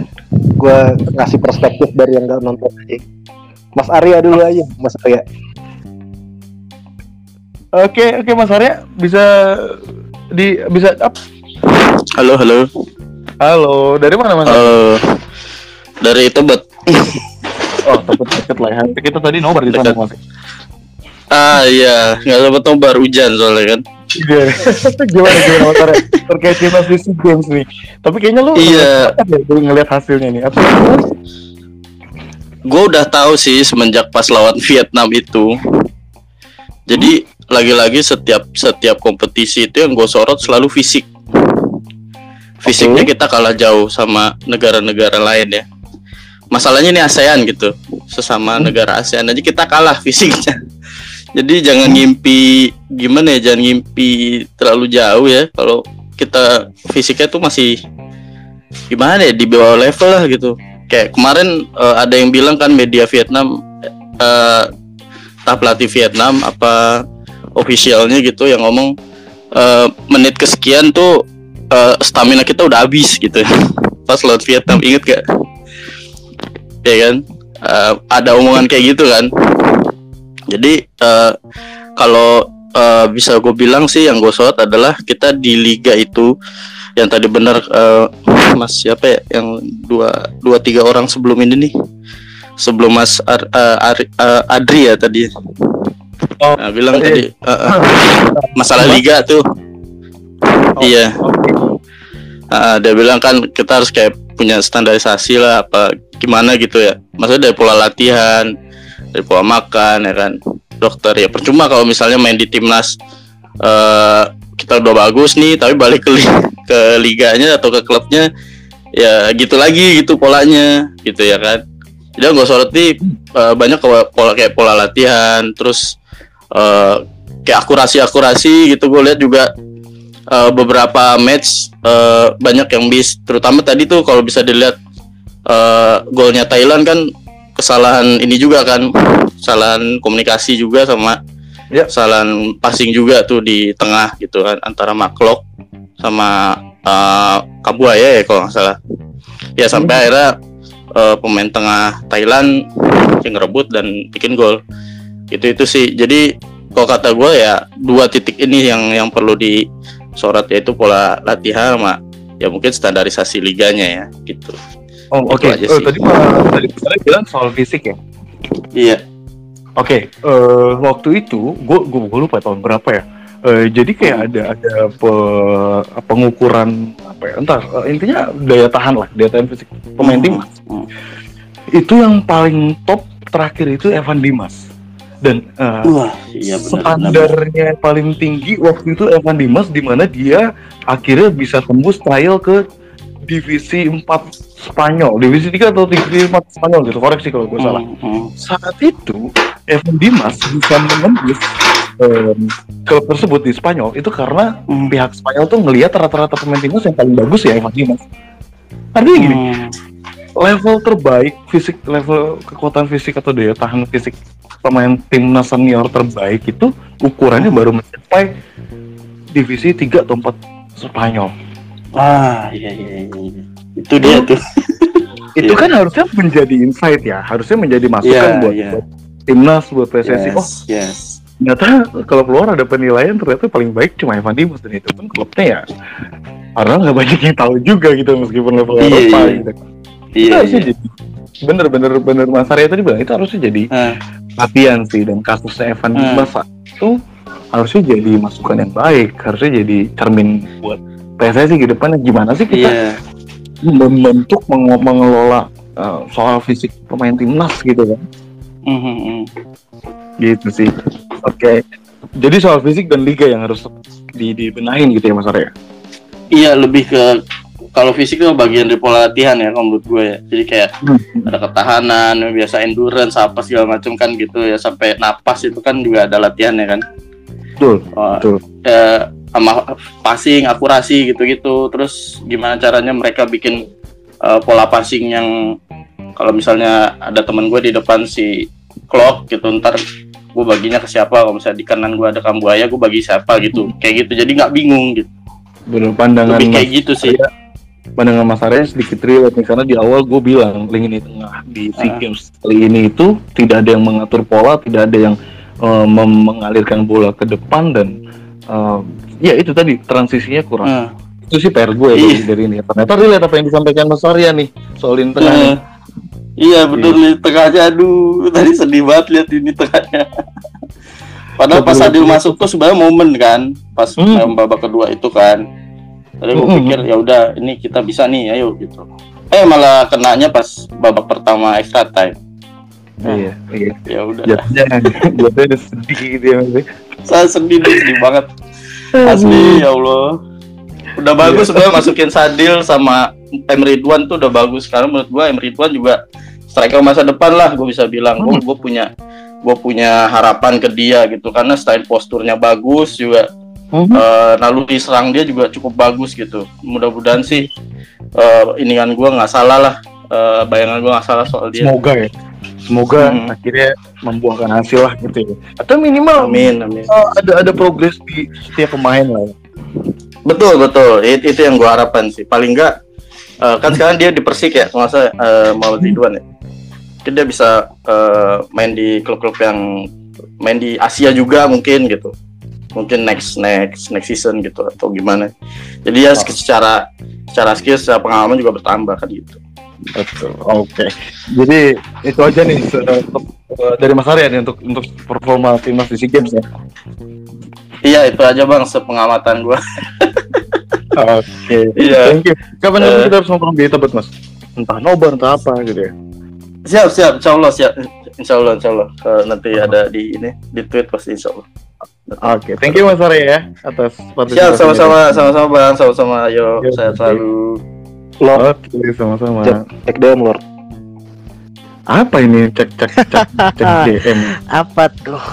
G: Gue ngasih perspektif dari yang gak nonton aja. Mas Arya dulu aja, Mas Arya.
A: Oke, oke Mas Arya bisa di bisa up.
H: Halo, halo.
A: Halo, dari mana Mas?
H: Eh, dari Tebet.
A: Oh, tempat deket lah ya. Kita tadi nobar di sana. Mas.
H: Ah iya, nggak sempat nobar hujan soalnya kan.
A: Iya. gimana gimana Mas Arya? Terkait timnas di SEA Games nih. Tapi kayaknya lu
H: Iya.
A: ngeliat ya, ngeliat hasilnya nih. Apa?
H: Gue udah tahu sih semenjak pas lawan Vietnam itu. Jadi lagi-lagi setiap setiap kompetisi itu yang gue sorot selalu fisik. Fisiknya kita kalah jauh sama negara-negara lain ya. Masalahnya ini ASEAN gitu, sesama negara ASEAN aja kita kalah fisiknya. Jadi jangan ngimpi gimana ya, jangan ngimpi terlalu jauh ya. Kalau kita fisiknya tuh masih gimana ya di bawah level lah gitu. Kayak kemarin eh, ada yang bilang kan media Vietnam eh entah pelatih Vietnam apa officialnya gitu yang ngomong eh, menit kesekian tuh eh, stamina kita udah habis gitu pas lawan Vietnam inget gak ya kan? Eh, ada omongan kayak gitu kan? Jadi eh, kalau eh, bisa gue bilang sih yang gue sorot adalah kita di liga itu yang tadi benar eh, Mas siapa ya? Yang dua dua tiga orang sebelum ini nih. Sebelum Mas Ar- eh, Ari- eh, Adri ya tadi
A: Oh,
H: Nah, bilang tadi eh, eh, masalah liga tuh. Iya. Ah, dia bilang kan kita harus kayak punya standarisasi lah apa gimana gitu ya. Maksudnya dari pola latihan dari pola makan ya kan. Dokter ya percuma kalau misalnya main di timnas eh kita udah bagus nih tapi balik ke li- ke liganya atau ke klubnya ya gitu lagi gitu polanya gitu ya kan. Jadi gue soroti eh, banyak ke- pola kayak pola latihan terus eh, kayak akurasi akurasi gitu gue lihat juga eh, beberapa match eh, banyak yang bis. Terutama tadi tuh kalau bisa dilihat eh, golnya Thailand kan kesalahan ini juga kan kesalahan komunikasi juga sama
A: Ya.
H: kesalahan passing juga tuh di tengah gitu kan antara Maklok sama eh, Kabuaya ya kalau nggak salah. Ya sampai akhirnya eh, pemain tengah Thailand yang ngerebut dan bikin gol itu itu sih jadi kalau kata gue ya dua titik ini yang yang perlu disorot yaitu pola latihan sama ya mungkin standarisasi liganya ya gitu
A: Oh,
H: Itu
A: oke.
H: aja
A: Oh,
H: sih.
A: tadi Pak tadi Pak bilang soal fisik ya.
H: iya
A: Oke, eh, waktu itu gue gue lupa tahun berapa ya. Eh, jadi kayak ada ada pe- pengukuran apa ya? Entar eh, intinya daya tahan lah, daya tahan fisik pemain
H: Hmm.
A: timnas. Itu yang paling top terakhir itu Evan Dimas. Dan eh,
H: wah iya
A: standarnya paling tinggi waktu itu Evan Dimas di mana dia akhirnya bisa tembus trial ke divisi 4 Spanyol, divisi 3 atau divisi 4 Spanyol gitu, koreksi kalau gue salah. Saat itu Evan Dimas bisa menembus em, klub tersebut di Spanyol. Itu karena pihak Spanyol tuh ngelihat rata-rata pemain timnas yang paling bagus ya Evan Dimas. Artinya gini, level terbaik fisik, level kekuatan fisik atau daya tahan fisik pemain timnas senior terbaik itu ukurannya baru mencapai divisi 3 atau 4 Spanyol.
H: ah iya iya iya itu dia tuh
A: Itu
H: Iya.
A: kan harusnya menjadi insight ya, harusnya menjadi masukan
H: Iya,
A: buat,
H: iya.
A: buat timnas, buat PSSI. Oh,
H: yes
A: ternyata kalau keluar ada penilaian ternyata paling baik cuma Evan Dimas dan itu pun klubnya ya karena nggak banyak yang tahu juga gitu meskipun level
H: Iya,
A: Eropa
H: iya.
A: gitu. Itu
H: iya iya
A: jadi bener bener bener. Mas Arya tadi bilang itu harusnya jadi
H: Ah.
A: latihan sih dan kasusnya Evan
H: Hmm.
A: Dimas saat itu harusnya jadi masukan yang baik harusnya jadi cermin buat PSSI ke depannya. Gimana sih kita
H: iya.
A: membentuk menge- mengelola uh, soal fisik pemain timnas gitu kan?
H: Mhm, mhm.
A: gitu sih. Oke. Jadi soal fisik dan liga yang harus di dibenahin gitu ya Mas Arya?
H: Iya lebih ke kalau fisik itu bagian dari pola latihan ya kalau menurut gue ya. Jadi kayak ada ketahanan biasa endurance apa segala macam kan gitu ya. Sampai napas itu kan juga ada latihannya kan.
A: Betul
H: Oh,
A: Betul.
H: eh, sama passing akurasi gitu-gitu. Terus gimana caranya mereka bikin eh, pola passing yang kalau misalnya ada teman gue di depan si clock gitu ntar gue baginya ke siapa. Kalau misalnya di kanan gue ada kambuaya gue bagi siapa gitu. Kayak gitu. Jadi nggak bingung gitu.
A: Bener pandangan
H: lebih
A: Mas
H: kayak gitu sih
A: pandangan Mas Arya sedikit relate nih karena di awal gue bilang link ini tengah di SEA
H: Ah.
A: Games kali ini itu tidak ada yang mengatur pola tidak ada yang uh, mengalirkan bola ke depan dan uh, ya itu tadi transisinya kurang
H: Eh,
A: itu sih PR gue
H: Iya.
A: dari, dari ini ternyata relate apa yang disampaikan Mas Arya nih soal lini tengah nih.
H: eh, iya bener nih tengahnya aduh tadi sedih banget lihat ini tengahnya padahal pas
A: Betul,
H: Adil
A: betul.
H: masuk tuh sebenarnya momen kan pas
A: Hmm.
H: babak kedua itu kan Tadi gue pikir ya udah ini kita bisa nih ayo gitu. Eh malah kenanya pas babak pertama extra time.
A: Iya. Iya.
H: Ya udah.
A: Jatuhnya jatuhnya udah sedih gitu ya Mas.
H: saya sedih sedih banget. Asli ya Allah. Udah bagus sebenarnya masukin Sadil sama M Ridwan tuh udah bagus. Karena menurut gua M Ridwan juga striker masa depan lah gue bisa bilang. Gue gue punya gue punya harapan ke dia gitu. Karena style posturnya bagus juga
A: Mhm.
H: eh, lalu diserang dia juga cukup bagus gitu mudah-mudahan sih eh, ini kan gue nggak salah lah eh, bayangan gue nggak salah soal dia
A: semoga ya semoga
H: Hmm.
A: akhirnya membuahkan hasil lah gitu ya atau minimal
H: amin amin
A: uh, ada ada progres di setiap pemain lah ya.
H: Betul betul, It- itu yang gua harapkan sih. Paling enggak eh, kan sekarang dia di Persik ya, nggak salah uh, mau Ridwan ya. Mungkin dia bisa eh, main di klub-klub yang main di Asia juga mungkin gitu. Mungkin next next next season gitu atau gimana jadi ya secara secara skill secara pengalaman juga bertambah kan gitu
A: Betul. Oke. Jadi itu aja nih untuk, eh, dari Mas Arya nih untuk untuk performa timnas di SEA Games ya.
H: iya itu aja bang sepengamatan gua
A: Oke.
H: Iya.
A: Thank you. Kapan nanti kita harus nongkrong di Tebet Mas? Entah nobar entah apa gitu ya.
H: siap siap insya Allah siap insya Allah insya Allah Kalau nanti ada di ini di tweet pasti insya Allah
A: Oke, thank you Mas Arya ya atas
H: siap
A: partisipasinya.
H: sama-sama sama-sama bang sama-sama ayo
A: Yuk,
H: saya selalu
G: Lord,
A: Oke, sama-sama.
G: cek, cek DM Lord.
A: Apa ini cek cek cek cek DM?
B: Apa tuh?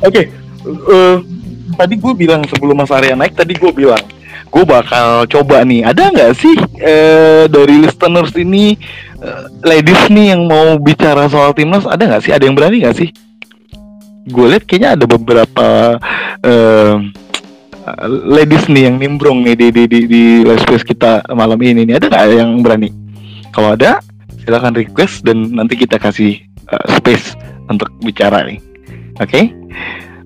A: Oke, eh, tadi gue bilang sebelum Mas Arya naik, tadi gue bilang gue bakal coba nih. Ada nggak sih eh, dari listeners ini eh, ladies nih yang mau bicara soal timnas? Ada nggak sih? Ada yang berani nggak sih? Gue lihat kayaknya ada beberapa eh, ladies nih yang nimbrong nih di di di, di live space kita malam ini nih. Ada nggak yang berani? Kalau ada, silakan request dan nanti kita kasih eh, space untuk bicara nih. Oke?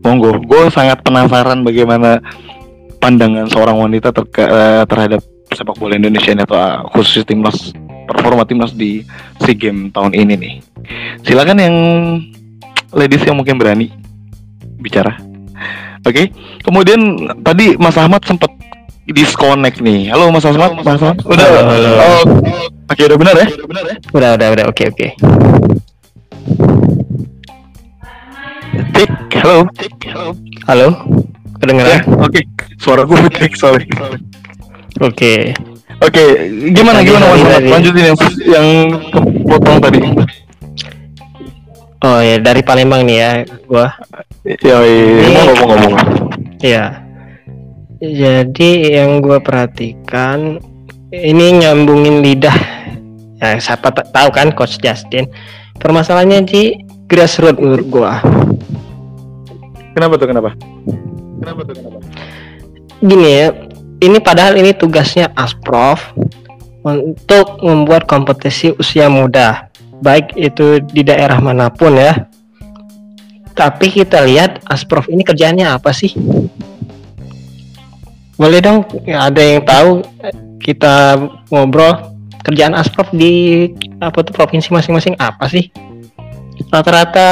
A: Monggo, gue sangat penasaran bagaimana pandangan seorang wanita terka- eh, terhadap sepak bola Indonesia ini atau khusus timnas performa timnas di SEA Games tahun ini nih. Silakan yang ladies yang mungkin berani bicara. Oke. Kemudian tadi Mas Ahmad sempat disconnect nih. Halo Mas Ahmad, Mas Ahmad. Udah.
F: Halo, halo.
A: Oh, Oke, udah benar ya?
F: Udah, udah, udah. Oke, oke.
A: Tik, halo.
F: Halo. Kedengeran?
A: Ya, oke. Suara gue tik, sorry.
F: Oke.
A: Oke, gimana
F: Tadi,
A: gimana Mas Ahmad? Lanjutin yang yang kepotong tadi.
F: Oh ya, dari Palembang nih ya, gua.
A: Ya, iya, mau ngomong ngomong.
F: Iya. Jadi yang gue perhatikan ini nyambungin lidah. Ya, siapa tahu kan Coach Justin. Permasalahannya di grassroots menurut gua.
A: Kenapa tuh kenapa? Kenapa tuh kenapa?
F: Gini ya, ini padahal ini tugasnya Asprof untuk membuat kompetisi usia muda, baik itu di daerah mana pun ya. Tapi kita lihat Asprof ini kerjaannya apa sih? Boleh dong, ya, ada yang tahu kita ngobrol kerjaan Asprof di apa tuh provinsi masing-masing apa sih? Rata-rata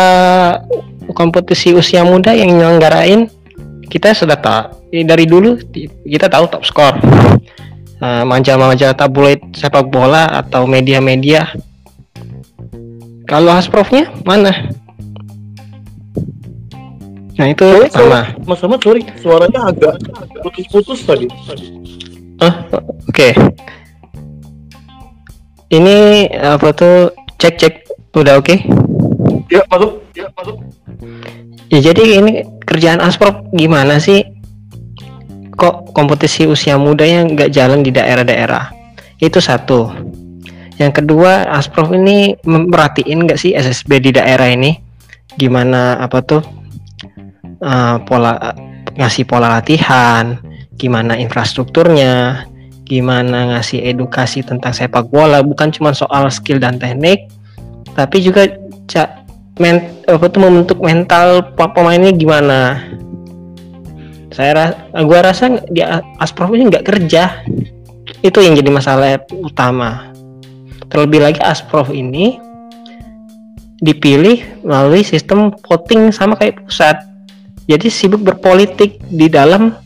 F: kompetisi usia muda yang nyelenggarain kita sudah tahu dari dulu kita tahu top skor Nah, majalah-majalah tabloid sepak bola atau media-media kalau Asprofnya mana nah itu
A: Sorry,
F: sama
A: Mas Ahmad, sorry, suaranya agak putus-putus tadi.
F: Ah, oke ini apa tuh cek cek udah oke
A: Ya, masuk. Ya, masuk.
F: Ya jadi ini kerjaan Asprov gimana sih? Kok kompetisi usia muda yang nggak jalan di daerah-daerah? Itu satu. Yang kedua, Asprov ini merhatiin nggak sih SSB di daerah ini? Gimana apa tuh eh, pola ngasih pola latihan? Gimana infrastrukturnya? Gimana ngasih edukasi tentang sepak bola? Bukan cuma soal skill dan teknik, tapi juga ca- men apa tuh membentuk mental pe- pemainnya gimana saya ra- gua rasa di Asprof ini nggak kerja itu yang jadi masalah utama terlebih lagi Asprof ini dipilih melalui sistem voting sama kayak pusat jadi sibuk berpolitik di dalam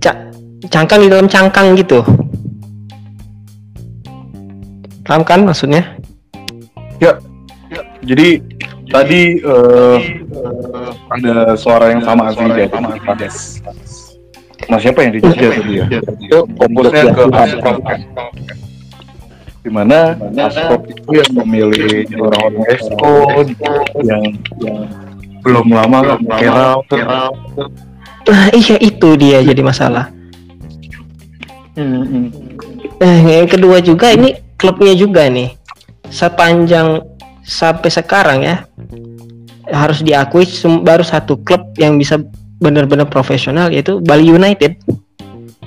F: ca- cangkang di dalam cangkang gitu paham kan maksudnya
A: Jadi tadi eh, eh, ada suara yang sama sih dari Mas. Mas siapa yang dijajah tadi ya? Itu fokusnya ke Asprop kan. Di mana Asprop itu yang memilih orang-orang Esko yang, yang belum lama kira
F: nah iya itu dia jadi masalah. Nah, yang kedua juga ini klubnya juga nih. Sepanjang sampai sekarang ya harus diakui baru satu klub yang bisa benar-benar profesional yaitu Bali United.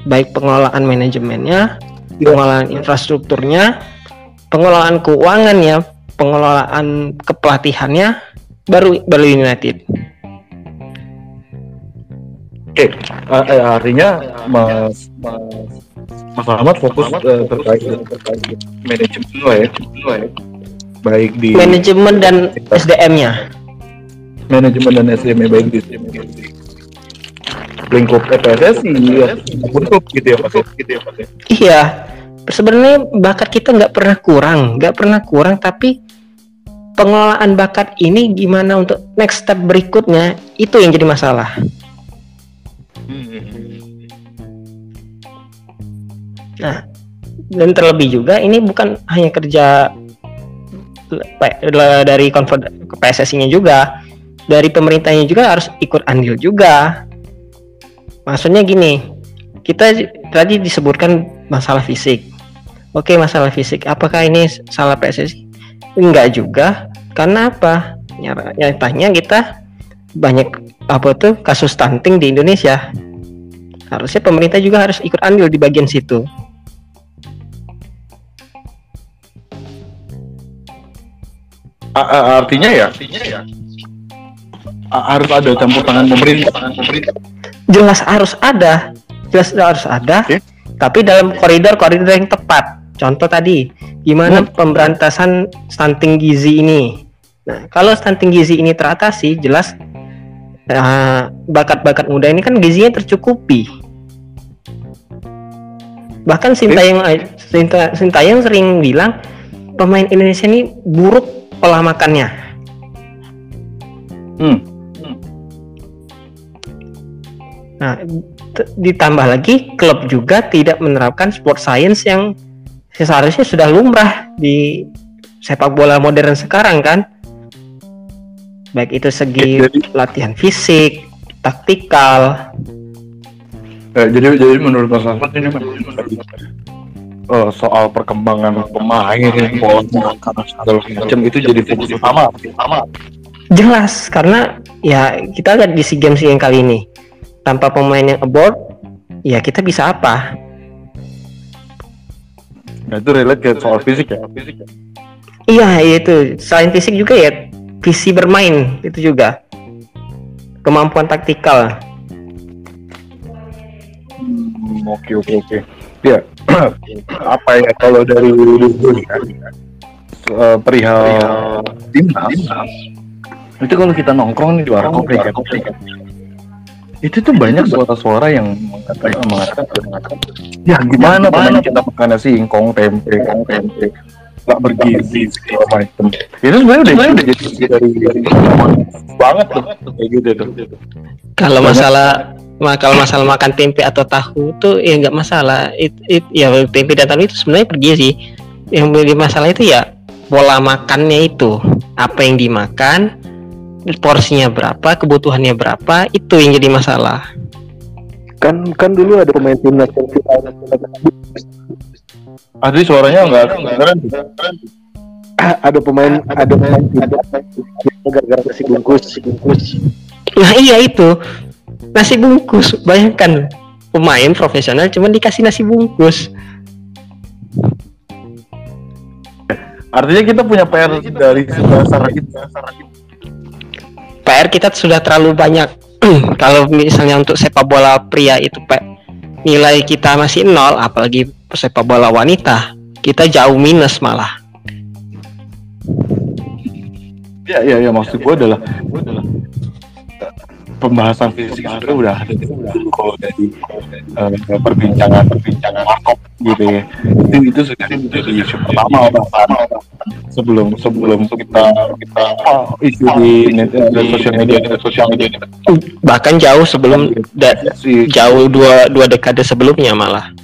F: Baik pengelolaan manajemennya, pengelolaan infrastrukturnya, pengelolaan keuangannya, pengelolaan kepelatihannya baru Bali United.
A: Oke, eh, eh, artinya Mas Mas Mas Ahmad fokus eh, terkait terkait manajemen lah ya, ya. baik di
F: manajemen dan SDM-nya
A: manajemen dan SDM baik di lingkup PSSI ya, klub gitu ya Mas. ya? Gitu ya Mas. ya?
F: iya sebenarnya bakat kita nggak pernah kurang nggak pernah kurang tapi pengelolaan bakat ini gimana untuk next step berikutnya itu yang jadi masalah Nah, dan terlebih juga ini bukan hanya kerja dari konfed- PSSI-nya juga, dari pemerintahnya juga harus ikut andil juga. Maksudnya gini, kita tadi disebutkan masalah fisik. Oke, masalah fisik. Apakah ini salah PSSI? Enggak juga. Karena apa? Nyatanya kita banyak apa tuh kasus stunting di Indonesia. Harusnya pemerintah juga harus ikut andil di bagian situ.
A: A- a- artinya ya, a- harus ada campur tangan pemerintah.
F: Jelas harus ada jelas harus ada
A: Oke.
F: tapi dalam koridor-koridor yang tepat contoh tadi gimana
A: Hmm.
F: pemberantasan stunting gizi ini nah kalau stunting gizi ini teratasi jelas eh, bakat-bakat muda ini kan gizinya tercukupi bahkan Sintayong Sinta, Sintayong sering bilang pemain Indonesia ini buruk pola makannya
A: Hmm.
F: Nah, ditambah lagi klub juga tidak menerapkan sport science yang seharusnya sudah lumrah di sepak bola modern sekarang kan. Baik itu segi
A: jadi-
F: latihan fisik, taktikal.
A: Eh, jadi jadi menurut Mas Ahmad ini eh, soal perkembangan pemain, segala macam itu jadi fokus utama. utama.
F: Jelas karena ya kita lihat di SEA Games yang kali ini tanpa pemain yang aboard ya kita bisa apa?
A: Nah itu relate ke soal fisik ya. Fisik ya.
F: Iya itu selain fisik juga ya visi bermain itu juga kemampuan taktikal.
A: Hmm, Oke oke oke. Ya apa ya kalau dari ya eh, perihal timnas itu kalau kita nongkrong nih di warung kopi kan, itu tuh banyak suara-suara yang mengatakan mengatakan ya gimana pemain kita makannya singkong tempe kong tempe nggak bergizi segala macam itu sebenarnya udah udah jadi dari dari banget tuh kayak gitu tuh
F: Kalau masalah ma- kalau masalah makan tempe atau tahu tuh ya nggak masalah. It, it- ya tempe dan tahu itu sebenarnya pergi sih. Yang menjadi masalah itu ya pola makannya itu. Apa yang dimakan, porsinya berapa, kebutuhannya berapa, itu yang jadi masalah.
G: Kan kan dulu ada pemain timnas yang kita
A: Adri suaranya nggak keren
G: ada pemain ada pemain gara-gara nasi bungkus nasi bungkus
F: Nah iya itu nasi bungkus. Bayangkan pemain profesional cuma dikasih nasi bungkus.
A: artinya kita punya PR dari sebesar itu
F: PR kita sudah terlalu banyak. Kalau misalnya untuk sepak bola pria itu Pak nilai kita masih nol, apalagi sepak bola wanita kita jauh minus malah.
A: Ya, ya, ya maksud gue adalah, pembahasan fisik sebenarnya udah ada kalau dari eh, perbincangan perbincangan markop gitu ya. Itu itu sudah menjadi isu pertama bahkan sebelum sebelum kita kita oh, isu di net, di sosial media di sosial media
F: Bahkan jauh sebelum da-
A: si
F: jauh dua dua dekade sebelumnya malah.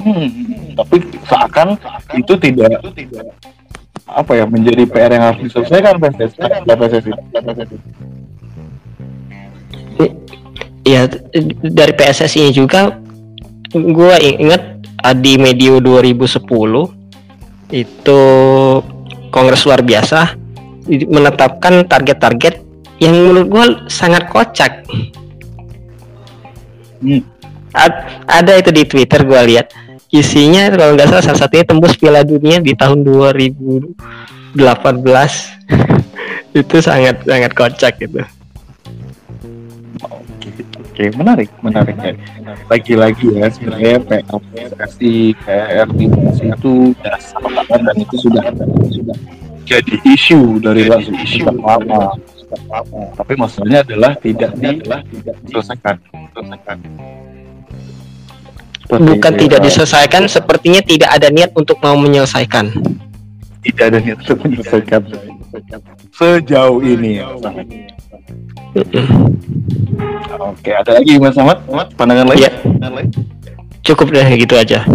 A: Hmm, tapi seakan itu tidak apa ya menjadi PR yang harus diselesaikan PSSI.
F: Ya dari PSSI juga gue inget di medio 2010 itu kongres luar biasa menetapkan target-target yang menurut gue sangat kocak.
A: Hmm.
F: Ad- ada itu di Twitter gue lihat isinya kalau nggak salah salah satunya tembus Piala Dunia di tahun 2018 itu sangat sangat kocak gitu.
A: Oke, menarik, menarik ya. Lagi-lagi ya sebenarnya PSSI, KRT itu dan itu sudah sudah jadi isu dari langsung isu lama. Tapi masalahnya adalah tidak diselesaikan.
F: Bukan tidak
A: ya.
F: diselesaikan, sepertinya tidak ada niat untuk mau menyelesaikan.
A: tidak ada niat untuk menyelesaikan sejauh ini ya. Oke, ada lagi Mas Ahmad? Pandangan lain?
F: Iya. Cukup deh gitu aja.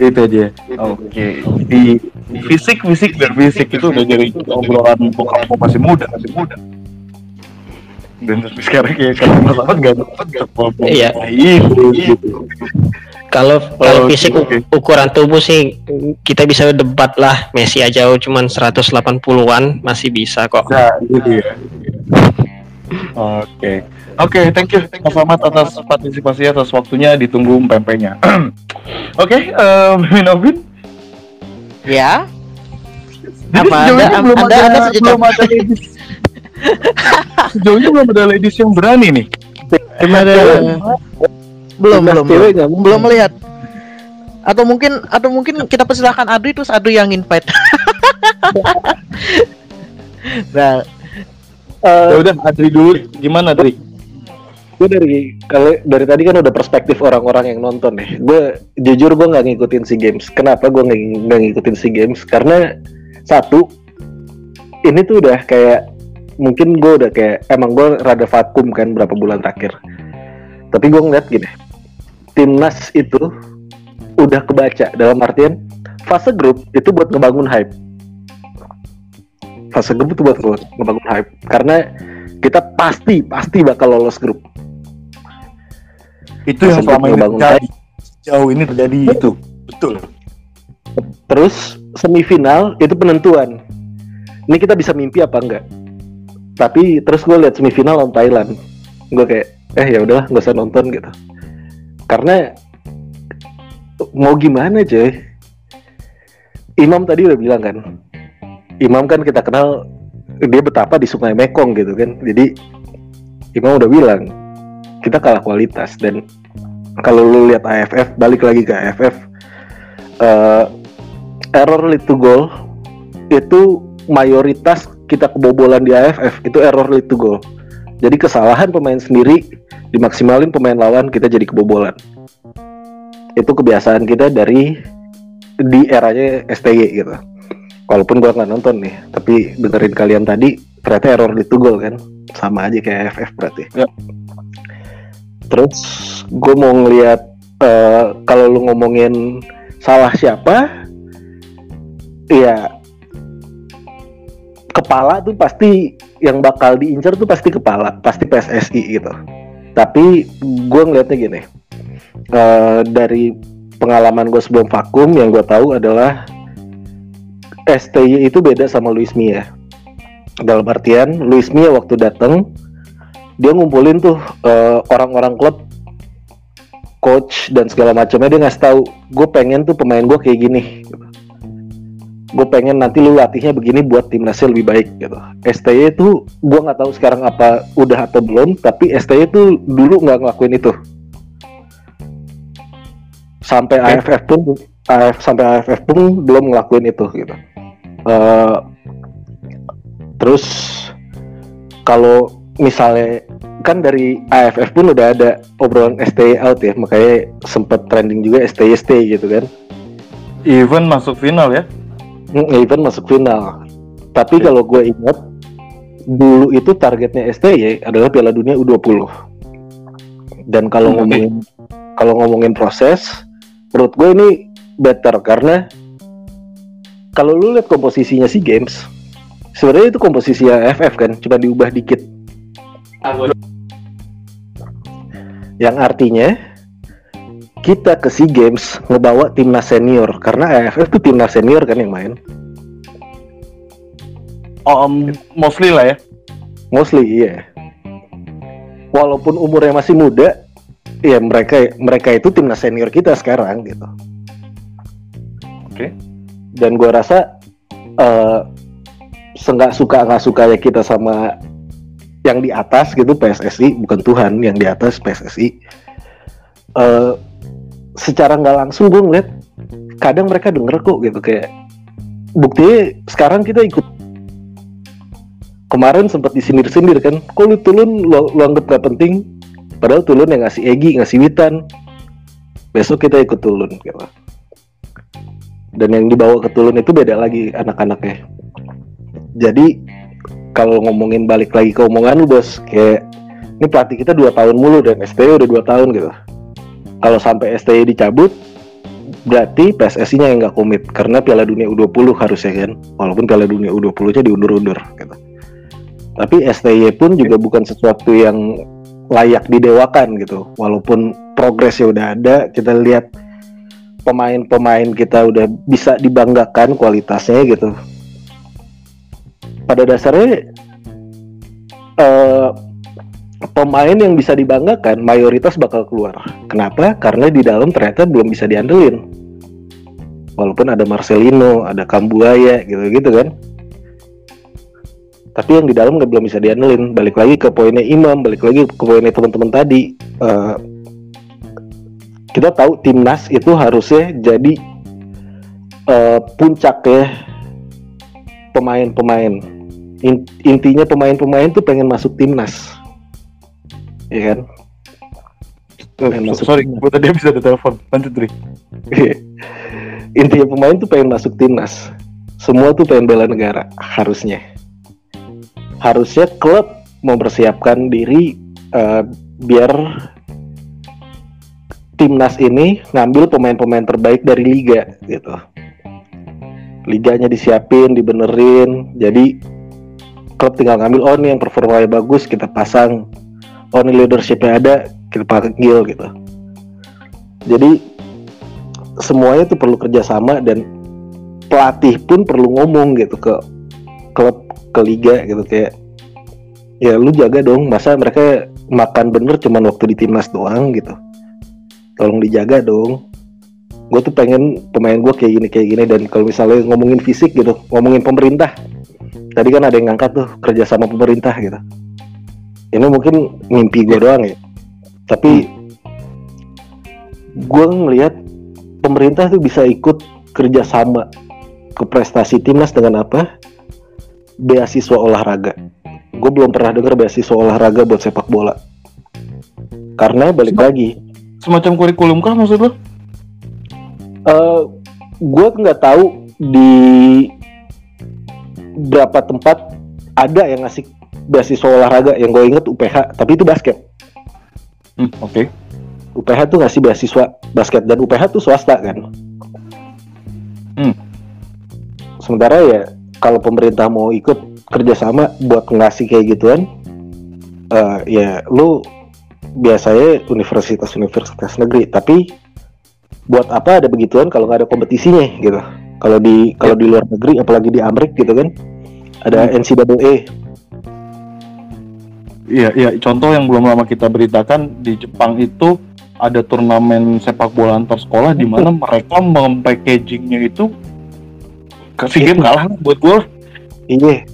A: Itu aja. Oke. Di fisik fisik dan fisik itu udah jadi obrolan bokap masih muda, masih muda. Dan tapi sekarang kayak kalau Mas Ahmad nggak dapat nggak apa-apa.
F: Iya.
A: Itu.
F: Kalau kalau
A: Oke,
F: fisik
A: oke.
F: ukuran tubuh sih kita bisa debat lah. Messi aja cuman 180-an masih bisa kok.
A: Nah, gitu ya. Oke. Oke, thank you Mas Ahmad atas partisipasi atas waktunya ditunggu pempeknya. Oke, em, Minovin.
B: Ya.
A: Jadi
B: Apa
A: sejauh
B: Anda-
A: ini belum
B: Anda-
A: ada,
B: Anda
A: belum ada ladies. sejauh ini belum ada ladies yang berani nih.
B: Ada. Belum,
G: Timnas
B: belum, belum,
G: mungkin.
B: belum melihat. Atau mungkin, atau mungkin kita persilahkan Adri terus Adri yang invite. nah,
G: Eh,
A: Ya udah, Adri dulu. Gimana, Adri?
G: gue dari kalau dari tadi kan udah perspektif orang-orang yang nonton nih. Gue jujur gue nggak ngikutin si games. Kenapa gue nggak ngikutin si games? Karena satu ini tuh udah kayak mungkin gue udah kayak emang gue rada vakum kan berapa bulan terakhir. Tapi gue ngeliat gini, timnas itu udah kebaca dalam artian fase grup itu buat ngebangun hype. Fase grup itu buat nge- ngebangun hype karena kita pasti pasti bakal lolos grup.
A: Itu yang
G: Masih
A: selama ini
G: bangun
A: terjadi. Jauh ini terjadi itu. Betul.
G: Terus semifinal itu penentuan. Ini kita bisa mimpi apa enggak? Tapi terus gue lihat semifinal lawan Thailand. Gue kayak eh ya udahlah nggak usah nonton gitu. Karena mau gimana coy? Imam tadi udah bilang kan. Imam kan kita kenal dia betapa di Sungai Mekong gitu kan. Jadi Imam udah bilang kita kalah kualitas dan kalau lu lihat AFF balik lagi ke AFF eh, error lead to goal itu mayoritas kita kebobolan di AFF itu error lead to goal. Jadi kesalahan pemain sendiri dimaksimalin pemain lawan kita jadi kebobolan. Itu kebiasaan kita dari di eranya STY gitu. Walaupun gua nggak nonton nih, tapi dengerin kalian tadi ternyata error to goal kan sama aja kayak AFF berarti.
A: Ya.
G: Terus gue mau ngelihat eh, kalau lu ngomongin salah siapa, ya kepala tuh pasti yang bakal diincar tuh pasti kepala, pasti PSSI gitu. Tapi gue ngeliatnya gini, eh, dari pengalaman gue sebelum vakum yang gue tahu adalah STY itu beda sama Luis Mia. Dalam artian Luis Mia waktu datang dia ngumpulin tuh eh, orang-orang klub coach dan segala macamnya. Dia ngasih tahu gue pengen tuh pemain gue kayak gini. Gue pengen nanti lu latihnya begini buat timnasnya lebih baik gitu. STY itu gue nggak tahu sekarang apa udah atau belum tapi STY itu dulu nggak ngelakuin itu. Sampai AFF pun AF, sampai AFF pun belum ngelakuin itu gitu Eh, terus kalau misalnya kan dari AFF pun udah ada obrolan STY out ya makanya sempet trending juga STY stay gitu kan
A: Even masuk final ya.
G: Hmm, even masuk final. Tapi kalau gue ingat dulu itu targetnya STY adalah Piala Dunia U20. Dan kalau
A: Hmm, oke.
G: ngomongin kalau ngomongin proses, menurut gue ini better karena kalau lu lihat komposisinya si games, sebenarnya itu komposisi AFF kan, cuma diubah dikit. Yang artinya kita ke SEA Games ngebawa timnas senior karena AFF itu timnas senior kan yang main.
A: Um, mostly lah ya.
G: Mostly iya. Walaupun umurnya masih muda, ya mereka mereka itu timnas senior kita sekarang gitu.
A: Oke.
G: Dan gua rasa eh senggak suka nggak suka ya kita sama yang di atas gitu PSSI bukan Tuhan yang di atas PSSI eh secara nggak langsung gue ngeliat kadang mereka denger kok gitu kayak buktinya sekarang kita ikut. Kemarin sempat disindir-sindir kan kok lu tulun lu, lu anggap gak penting padahal tulun yang ngasih Egi ngasih Witan. Besok kita ikut tulun gitu dan yang dibawa ke tulun itu beda lagi anak-anaknya. Jadi kalau ngomongin balik lagi ke omongan lu bos kayak ini pelatih kita dua tahun mulu dan STY udah dua tahun gitu. Kalau sampai STY dicabut berarti PSSI-nya yang nggak komit karena Piala Dunia U20 harusnya kan? Walaupun Piala Dunia U20-nya diundur-undur gitu. Tapi STY pun juga bukan sesuatu yang layak didewakan gitu. Walaupun progresnya udah ada kita lihat pemain-pemain kita udah bisa dibanggakan kualitasnya gitu pada dasarnya eh, pemain yang bisa dibanggakan mayoritas bakal keluar. Kenapa? Karena di dalam ternyata belum bisa diandelin. Walaupun ada Marcelino, ada Kambuaya gitu-gitu kan. Tapi yang di dalam nggak belum bisa diandelin. Balik lagi ke poinnya Imam, balik lagi ke poinnya teman-teman tadi. Eh, kita tahu timnas itu harusnya jadi eh, puncak ya pemain-pemain. In- intinya pemain-pemain tuh pengen masuk timnas, ya kan? Pengen masuk
A: sorry, gue tadi habis ada telepon. Lanjut, Dri.
G: intinya pemain tuh pengen masuk timnas. Semua tuh pengen bela negara, harusnya. Harusnya klub mempersiapkan diri eh, biar timnas ini ngambil pemain-pemain terbaik dari liga gitu. Liganya disiapin, dibenerin. Jadi klub tinggal ngambil oh nih yang performanya bagus kita pasang. Oh nih leadershipnya ada kita panggil gitu. Jadi semuanya tuh perlu kerjasama dan pelatih pun perlu ngomong gitu ke klub ke liga gitu kayak ya lu jaga dong masa mereka makan bener cuman waktu di timnas doang gitu tolong dijaga dong. Gue tuh pengen pemain gue kayak gini kayak gini. Dan kalau misalnya ngomongin fisik gitu ngomongin pemerintah. Tadi kan ada yang ngangkat tuh kerja sama pemerintah gitu. Ini mungkin mimpi gue doang ya. Tapi gue ngelihat pemerintah tuh bisa ikut kerja sama ke prestasi timnas dengan apa? Beasiswa olahraga. Gue belum pernah dengar beasiswa olahraga buat sepak bola. Karena balik lagi
A: Semacam kurikulum kah maksud lo?
G: eh gue nggak tahu di berapa tempat ada yang ngasih beasiswa olahraga yang gue inget UPH tapi itu basket
A: Hmm, Oke.
G: UPH tuh ngasih beasiswa basket dan UPH tuh swasta kan
A: Hmm.
G: sementara ya kalau pemerintah mau ikut kerjasama buat ngasih kayak gituan eh, ya lu biasanya universitas-universitas negeri tapi buat apa ada begituan kalau nggak ada kompetisinya gitu kalau di kalau di luar negeri apalagi di Amerika gitu kan ada NCAA
A: Iya, iya. Contoh yang belum lama kita beritakan di Jepang itu ada turnamen sepak bola antar sekolah di mana mereka mempackagingnya itu ke SEA Games kalah buat gue.
G: Iya.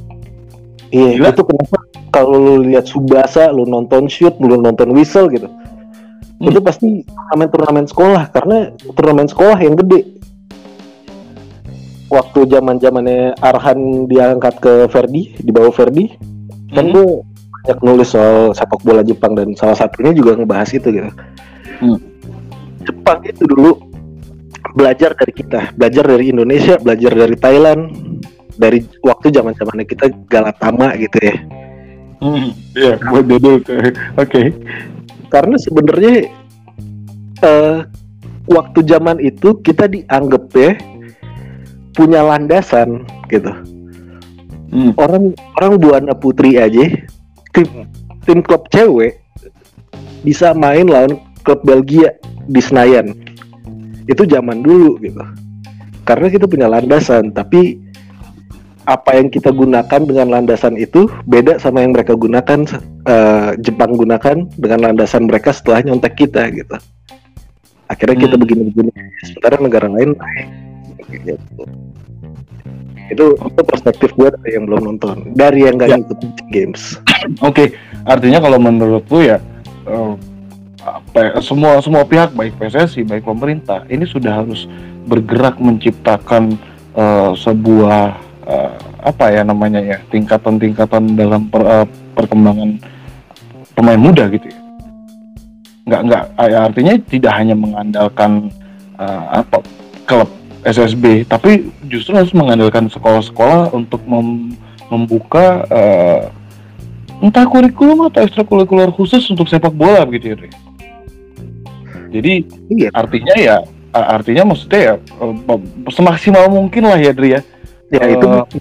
G: Iya, itu kenapa kalau lu lihat Subasa, lu nonton shoot, lu nonton whistle gitu.
A: Hmm.
G: Itu pasti turnamen-turnamen sekolah karena turnamen sekolah yang gede. Waktu zaman-zamannya Arhan diangkat ke Verdi, di bawah Verdi, kan
A: Hmm.
G: gue banyak nulis soal sepak bola Jepang dan salah satunya juga ngebahas itu gitu.
A: Hmm.
G: Jepang itu dulu belajar dari kita, belajar dari Indonesia, belajar dari Thailand, dari waktu zaman zamannya kita Galatama gitu ya.
A: Hmm, Iya, buat. Oke.
G: Karena sebenarnya eh, waktu zaman itu kita dianggap ya punya landasan gitu.
A: Hmm.
G: Orang orang buana putri aja tim tim klub cewek bisa main lawan klub Belgia di Senayan. Itu zaman dulu gitu. Karena kita punya landasan, tapi apa yang kita gunakan dengan landasan itu beda sama yang mereka gunakan eh, Jepang gunakan dengan landasan mereka setelah nyontek kita gitu. Akhirnya kita
A: Hmm.
G: begini-begini, sementara negara lain naik. Gitu. Itu, itu perspektif gue dari yang belum nonton, dari yang gak
A: Ya.
G: ngikutin games.
A: Oke, artinya kalau menurut lu ya ya, semua semua pihak baik PSSI baik pemerintah ini sudah harus bergerak menciptakan eh, sebuah eh, apa ya namanya ya tingkatan-tingkatan dalam per- eh, perkembangan pemain muda gitu ya. Nggak nggak eh, artinya tidak hanya mengandalkan eh, apa klub SSB tapi justru harus mengandalkan sekolah-sekolah untuk mem- membuka eh, entah kurikulum atau ekstrakurikuler khusus untuk sepak bola begitu ya. Jadi
G: Iya.
A: artinya ya artinya maksudnya ya semaksimal mungkin lah ya Dri ya.
G: Ya
A: Eh,
G: itu mimpi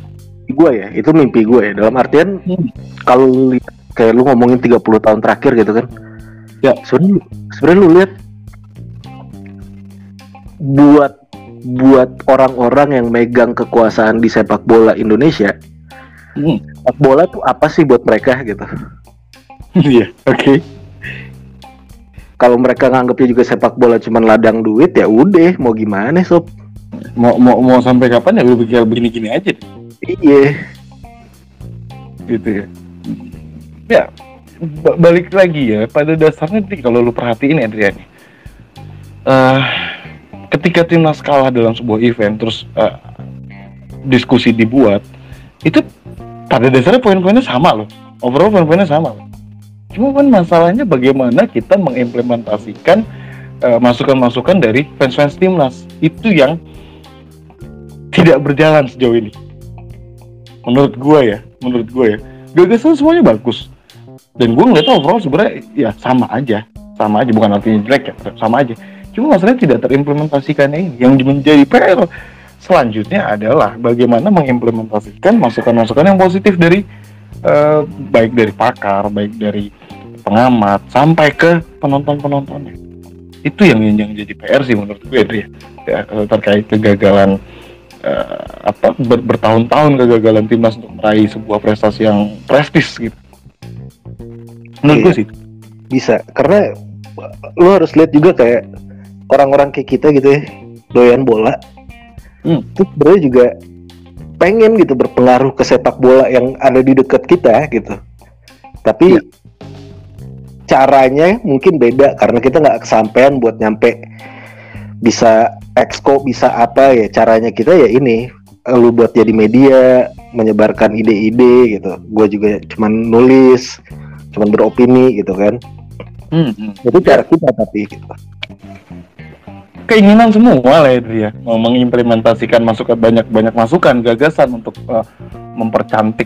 G: gue ya, itu mimpi gue ya. Dalam artian
A: Hmm.
G: kalau lihat kayak lu ngomongin 30 tahun terakhir gitu kan.
A: Ya.
G: Sebenarnya sebenarnya lu lihat buat buat orang-orang yang megang kekuasaan di sepak bola Indonesia,
A: Hmm.
G: sepak bola tuh apa sih buat mereka gitu.
A: Iya, oke.
G: Kalau mereka nganggapnya juga sepak bola cuma ladang duit ya udah mau gimana sob.
A: Mau mau mau sampai kapan ya lu begini begini-gini aja
G: Iya.
A: gitu ya. Ya, ba- balik lagi ya pada dasarnya nih kalau lu perhatiin Adrian. Eh ketika timnas kalah dalam sebuah event terus eh, diskusi dibuat itu pada dasarnya poin-poinnya sama loh overall poin-poinnya sama loh cuma kan masalahnya bagaimana kita mengimplementasikan eh, masukan-masukan dari fans-fans timnas itu yang tidak berjalan sejauh ini. Menurut gua ya menurut gua ya. Gagasan semuanya bagus. Dan gue ngeliat overall sebenarnya ya sama aja. Sama aja bukan artinya jelek ya sama aja. Cuma masalahnya tidak terimplementasikannya ini. Yang menjadi PR selanjutnya adalah bagaimana mengimplementasikan masukan-masukan yang positif dari eh, baik dari pakar baik dari pengamat sampai ke penonton-penontonnya. Itu yang yang jadi PR sih menurut gue ya, ya terkait kegagalan eh, apa ber- bertahun-tahun kegagalan timnas untuk meraih sebuah prestasi yang prestis gitu menurut gue
G: Iya.
A: sih
G: Bisa karena lu harus lihat juga kayak orang-orang kayak kita gitu ya doyan bola.
A: Hmm.
G: Itu sebenarnya juga pengen gitu berpengaruh ke sepak bola yang ada di dekat kita gitu. Tapi
A: Iya.
G: caranya mungkin beda karena kita nggak kesampaian buat nyampe bisa exco bisa apa ya caranya kita ya ini lu buat jadi media menyebarkan ide-ide gitu gue juga cuman nulis cuman beropini gitu kan
A: Hmm, hmm.
G: itu cara kita tapi gitu.
A: keinginan semua lah itu ya mau mengimplementasikan masukan banyak banyak masukan gagasan untuk eh, mempercantik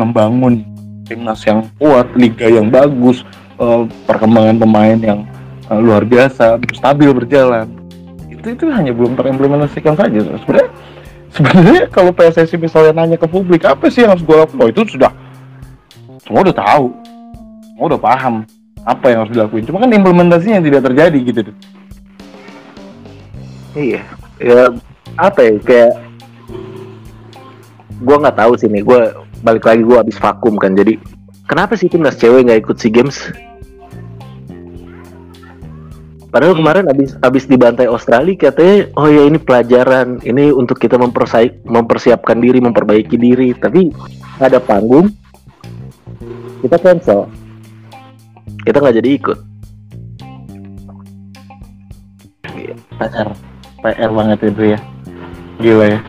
A: membangun timnas yang kuat liga yang bagus eh, perkembangan pemain yang eh, luar biasa stabil berjalan itu itu hanya belum terimplementasikan saja. Sebenarnya sebenarnya kalau PSSI misalnya nanya ke publik apa sih yang harus gue lakukan? Oh, itu sudah. Semua udah tahu. Semua udah paham apa yang harus dilakuin. Cuma kan implementasinya yang tidak terjadi gitu tuh.
G: Iya. Ya apa ya kayak gua nggak tahu sih nih. Gua balik lagi gua habis vakum kan. Jadi kenapa sih timnas cewek nggak ikut sea games Padahal kemarin habis habis dibantai Australia katanya oh ya ini pelajaran. Ini untuk kita mempersiapkan diri memperbaiki diri. Tapi ada panggung kita cancel. Kita nggak jadi ikut.
A: PR PR banget itu ya. Gila ya.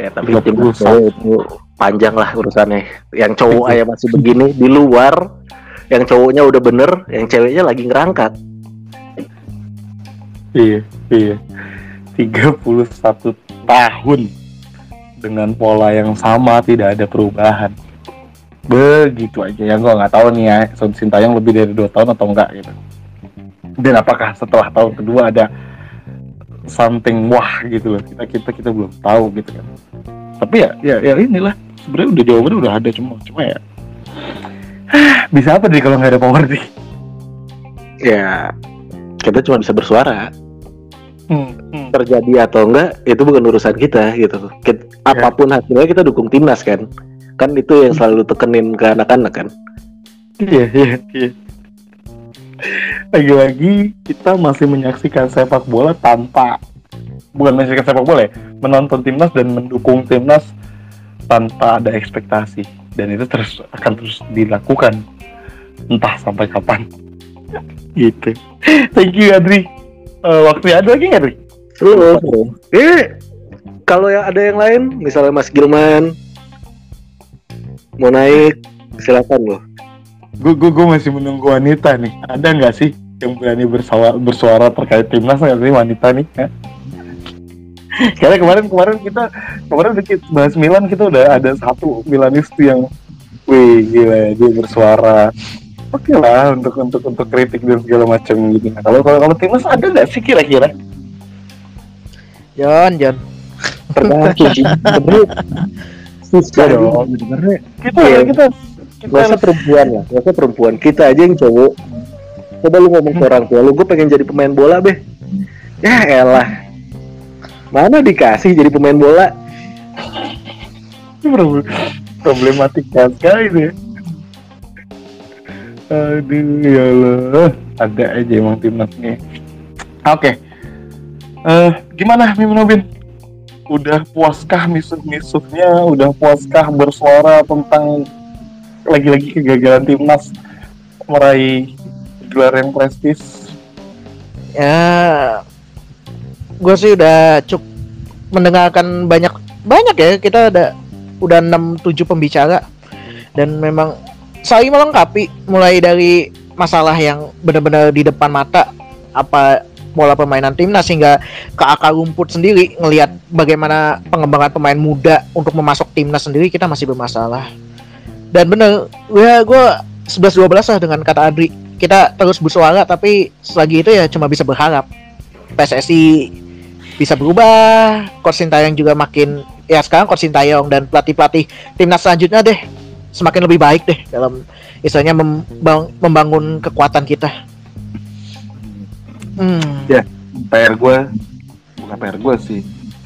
G: Ya tapi
A: 31.
G: timnas cewek itu panjang lah urusannya. Yang cowok aja masih begini di luar yang cowoknya udah bener yang ceweknya lagi ngerangkat
A: iya iya. 31 tahun dengan pola yang sama tidak ada perubahan. Begitu aja. Yang gua nggak tahu nih ya Sun Sintayong lebih dari dua tahun atau enggak gitu. Dan apakah setelah tahun kedua ada something wah gitu loh. Kita kita kita belum tahu gitu kan. Tapi ya ya, ya inilah. Sebenarnya udah jawabannya udah ada cuma cuma ya. Bisa apa nih kalau nggak ada power nih?
G: Ya kita cuma bisa bersuara
A: hmm, hmm.
G: terjadi atau enggak itu bukan urusan kita gitu. Kit- apa pun hasilnya kita dukung timnas kan. Kan itu yang selalu tekenin ke anak-anak kan.
A: Iya, iya, iya. Lagi-lagi kita masih menyaksikan sepak bola tanpa bukan menyaksikan sepak bola ya, menonton timnas dan mendukung timnas tanpa ada ekspektasi. Dan itu terus akan terus dilakukan entah sampai kapan. Gitu. Thank you Adri Eh, waktunya ada lagi nggak
G: seru. Eh, kalau yang ada yang lain, misalnya Mas Gilman mau naik, silakan loh.
A: gue gue gue masih menunggu wanita nih ada nggak sih yang berani bersuara, bersuara terkait timnas nggak sih wanita nih ya? karena kemarin kemarin kita kemarin udah kita bahas Milan kita udah ada satu Milanistu yang wih gila ya, dia bersuara oke lah untuk untuk untuk kritik dan segala macam gitu Nah, kalau kalau kalau timnas ada nggak sih kira-kira
B: Jon, Jon.
G: Tergantung sih. Susah dong. Sebenarnya
A: kita
G: Iya.
A: kita kita
G: usah perempuan lah, usah perempuan. Kita aja yang cowok. Coba lu ngomong ke orang tua lu, gue pengen jadi pemain bola, beh. Ya elah. Mana dikasih jadi pemain bola?
A: Problem- problematika sekali deh. Aduh, ya Allah. Ada aja emang timnas nih. Oke. Eh, gimana Mimin Robin? Udah puaskah misuh-misuhnya? Udah puaskah bersuara tentang lagi-lagi kegagalan timnas meraih gelar yang prestis?
B: Ya, gue sih udah cukup mendengarkan banyak banyak ya kita ada udah 6 7 pembicara dan memang saling melengkapi mulai dari masalah yang benar-benar di depan mata apa pola permainan timnas sehingga ke akar rumput sendiri ngelihat bagaimana pengembangan pemain muda untuk memasok timnas sendiri kita masih bermasalah. Dan bener ya gue 11 12 lah dengan kata Adri kita terus bersuara tapi selagi itu ya cuma bisa berharap. PSSI bisa berubah Coach Sintayong juga makin ya sekarang Coach Sintayong dan pelatih-pelatih timnas selanjutnya deh semakin lebih baik deh dalam istilahnya membang- membangun kekuatan kita hmm.
A: PR gue bukan PR gue sih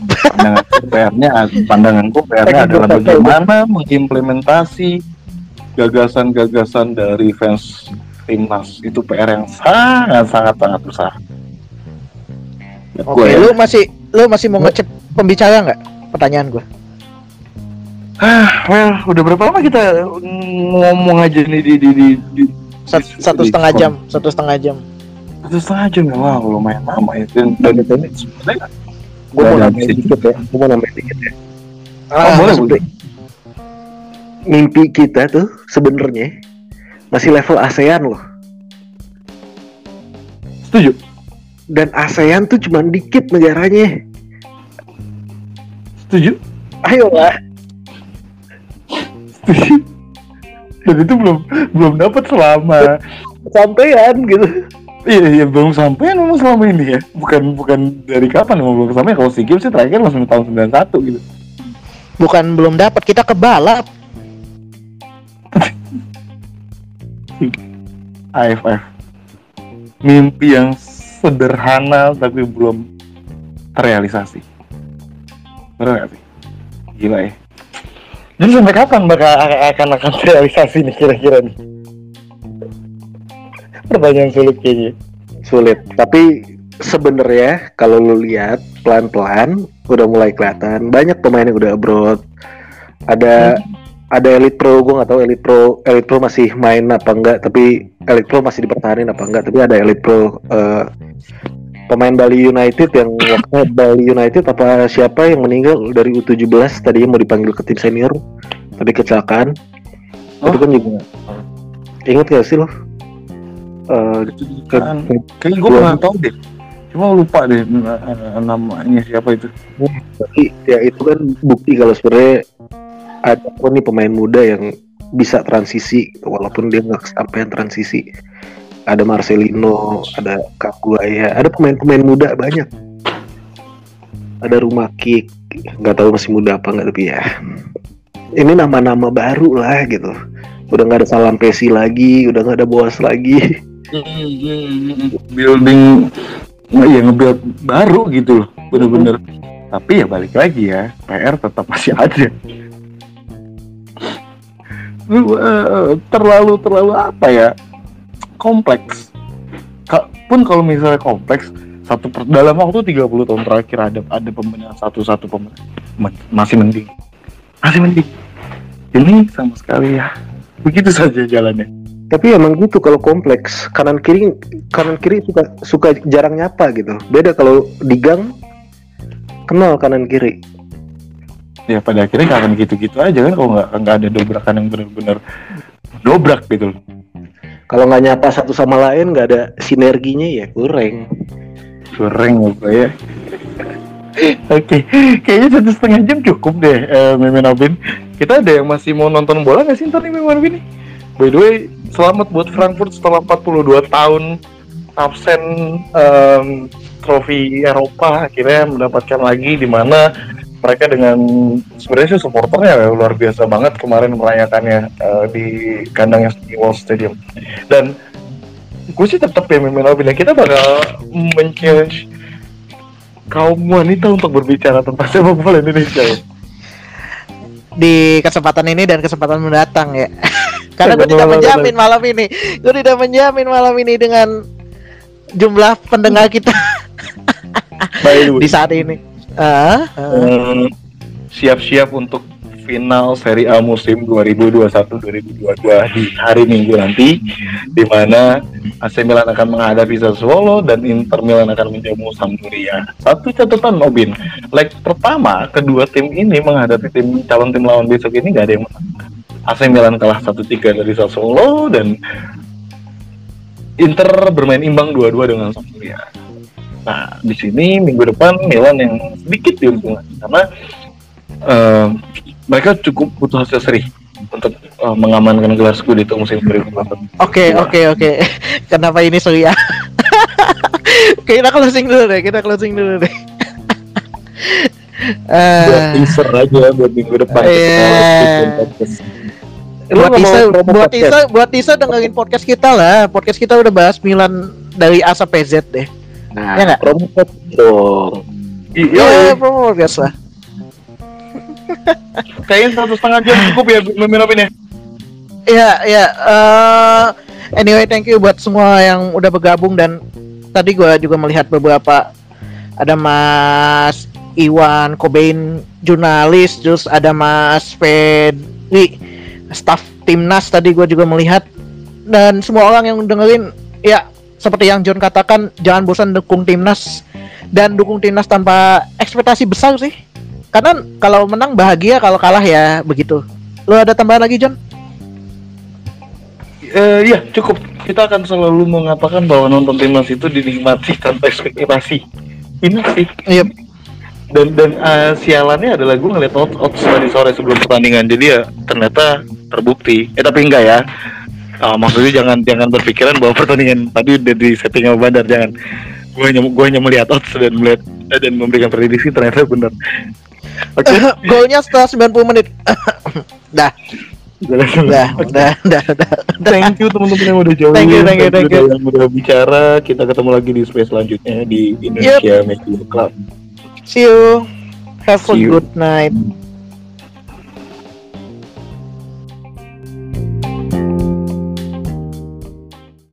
A: pandangan PR-nya pandangan gue PR-nya adalah bagaimana mengimplementasi gagasan-gagasan dari fans timnas itu PR yang sangat sangat sangat besar.
B: Oke,
A: gue ya.
B: lu masih lu masih mau ngecek pembicara nggak? Pertanyaan gue.
A: Ah, well, udah berapa lama kita ngomong aja nih di di di, di
B: Sat-
A: di-
B: satu
A: di-
B: setengah jam, satu setengah jam.
A: satu setengah jam ya wah lumayan lama ya dan dan ini sebenarnya
G: Gue mau
A: Nggak ada
G: nambahin
A: habisnya.
G: dikit ya. Gue mau nambahin dikit ya.
A: oh, boleh boleh
B: deh.
G: Mimpi kita tuh sebenarnya masih level ASEAN loh.
A: setuju
G: Dan ASEAN tuh cuma dikit negaranya.
A: setuju
G: Ayo lah.
A: dan itu belum belum dapat selama
G: Sampean gitu.
A: iya iya belum sampai memang selama ini ya. Bukan bukan dari kapan memang belum sampai kalau si Games sih terakhir langsung tahun 91 gitu.
B: Bukan belum dapat, kita kebalap.
A: AFF mimpi yang sederhana tapi belum terrealisasi. Benar gak sih? Gila ya jadi sampai kapan bakal akan akan terrealisasi nih kira-kira nih? Pertanyaan sulit kayaknya.
G: Sulit. Tapi sebenarnya kalau lu lihat pelan-pelan udah mulai kelihatan. Banyak pemain yang udah abroad. Ada ada Elite Pro, gue nggak tahu Elite Pro, Elite Pro masih main apa enggak, tapi Elite Pro masih dipertahankan apa enggak, tapi ada Elite Pro eh, pemain Bali United yang waktu Bali United apa siapa yang meninggal dari U17 tadinya mau dipanggil ke tim senior tapi kecelakaan.
A: Oh.
G: Itu kan juga ingat gak sih lo? Eh,
A: kan kayaknya gue pernah tahu deh cuma lupa deh eh, namanya siapa itu
G: Tapi ya itu kan bukti kalau sebenarnya ada pun nih pemain muda yang bisa transisi walaupun dia nggak kesampaian transisi. Ada Marcelino, ada Kaguaya, ada pemain-pemain muda banyak. Ada Rumah Kick, nggak tahu masih muda apa nggak tapi ya. Ini nama-nama baru lah gitu. Udah nggak ada Salam Pesi lagi, udah nggak ada Boas lagi.
A: building nah, iya nge-build baru gitu loh bener-bener tapi ya balik lagi ya PR tetap masih ada Lu, terlalu terlalu apa ya kompleks. Ka- pun kalau misalnya kompleks satu per- dalam waktu 30 tahun terakhir ada ada pembenahan satu-satu pembenahan Ma- masih mending. Masih mending. Ini sama sekali ya. Begitu saja jalannya.
G: Tapi emang gitu kalau kompleks. Kanan kiri kanan kiri suka suka jarang nyapa gitu. Beda kalau di gang kenal kanan kiri.
A: ya pada akhirnya nggak akan gitu-gitu aja kan kalau nggak nggak ada dobrakan yang benar-benar dobrak gitu. loh
G: Kalau nggak nyapa satu sama lain nggak ada sinerginya ya kurang.
A: goreng apa ya Oke, kayaknya satu setengah jam cukup deh, eh, Mimin Obin. Kita ada yang masih mau nonton bola nggak sih ntar nih Mimin nih? By the way, selamat buat Frankfurt setelah 42 tahun absen em, trofi Eropa akhirnya mendapatkan lagi di mana mereka dengan sebenarnya sih supporternya luar biasa banget kemarin merayakannya eh, di kandangnya Wall Stadium dan gue sih tetap ya Mimin Obin kita bakal men-challenge kaum wanita untuk berbicara tentang sepak bola Indonesia ya.
B: di kesempatan ini dan kesempatan mendatang ya. Karena gue tidak menjamin malam ini, gue tidak menjamin malam ini dengan jumlah pendengar kita di saat ini. Ah.
A: eh, siap-siap untuk final Serie A musim 2021-2022 di hari Minggu nanti di mana AC Milan akan menghadapi Sassuolo dan Inter Milan akan menjamu Sampdoria. Satu catatan Obin, leg pertama kedua tim ini menghadapi tim calon tim lawan besok ini nggak ada yang menang. AC Milan kalah 1-3 dari Sassuolo dan Inter bermain imbang 2-2 dengan Sampdoria. Nah, di sini minggu depan Milan yang sedikit diuntungkan karena eh, mereka cukup butuh hasil seri untuk eh, mengamankan gelar Scudetto musim 2018.
B: Oke, oke, oke. Kenapa ini Surya? Oke, kita closing dulu deh. Kita closing dulu deh.
A: Buat
B: Eh,
A: teaser aja buat minggu depan.
B: Iya. buat teaser, buat teaser, buat teaser dengerin podcast kita lah. Podcast kita udah bahas Milan dari A sampai Z deh.
G: Nah,
B: Ya nggak?
G: promo code dong.
A: Iya,
B: Ya, promo podcast lah.
A: kayaknya satu setengah jam cukup ya Mimin Opin ya.
B: Iya, iya. eh, anyway, thank you buat semua yang udah bergabung dan tadi gua juga melihat beberapa ada Mas Iwan Kobain jurnalis, terus ada Mas Fedri staff timnas tadi gua juga melihat dan semua orang yang dengerin ya seperti yang John katakan jangan bosan dukung timnas dan dukung timnas tanpa ekspektasi besar sih karena kalau menang bahagia kalau kalah ya begitu lo ada tambahan lagi John
A: Eh, Iya cukup. Kita akan selalu mengatakan bahwa nonton timnas itu dinikmati tanpa ekspektasi. Ini sih.
B: Iya.
A: Dan dan eh, sialannya adalah gue ngeliat odds, odds tadi sore sebelum pertandingan. Jadi ya ternyata terbukti. Eh tapi enggak ya. Ah, maksudnya jangan jangan berpikiran bahwa pertandingan tadi udah di setting sama Bandar jangan. Gue hanya gue hanya melihat odds dan melihat eh, dan memberikan prediksi ternyata benar. Oke.
B: Golnya setelah 90 menit. dah, dah, udah, udah, udah, udah.
A: Thank you teman-teman yang udah join.
B: Thank you, thank you, thank you.
A: Yang udah bicara. Kita ketemu lagi di space selanjutnya di Indonesia Media Club.
B: See you. Have a
A: See you.
B: good night.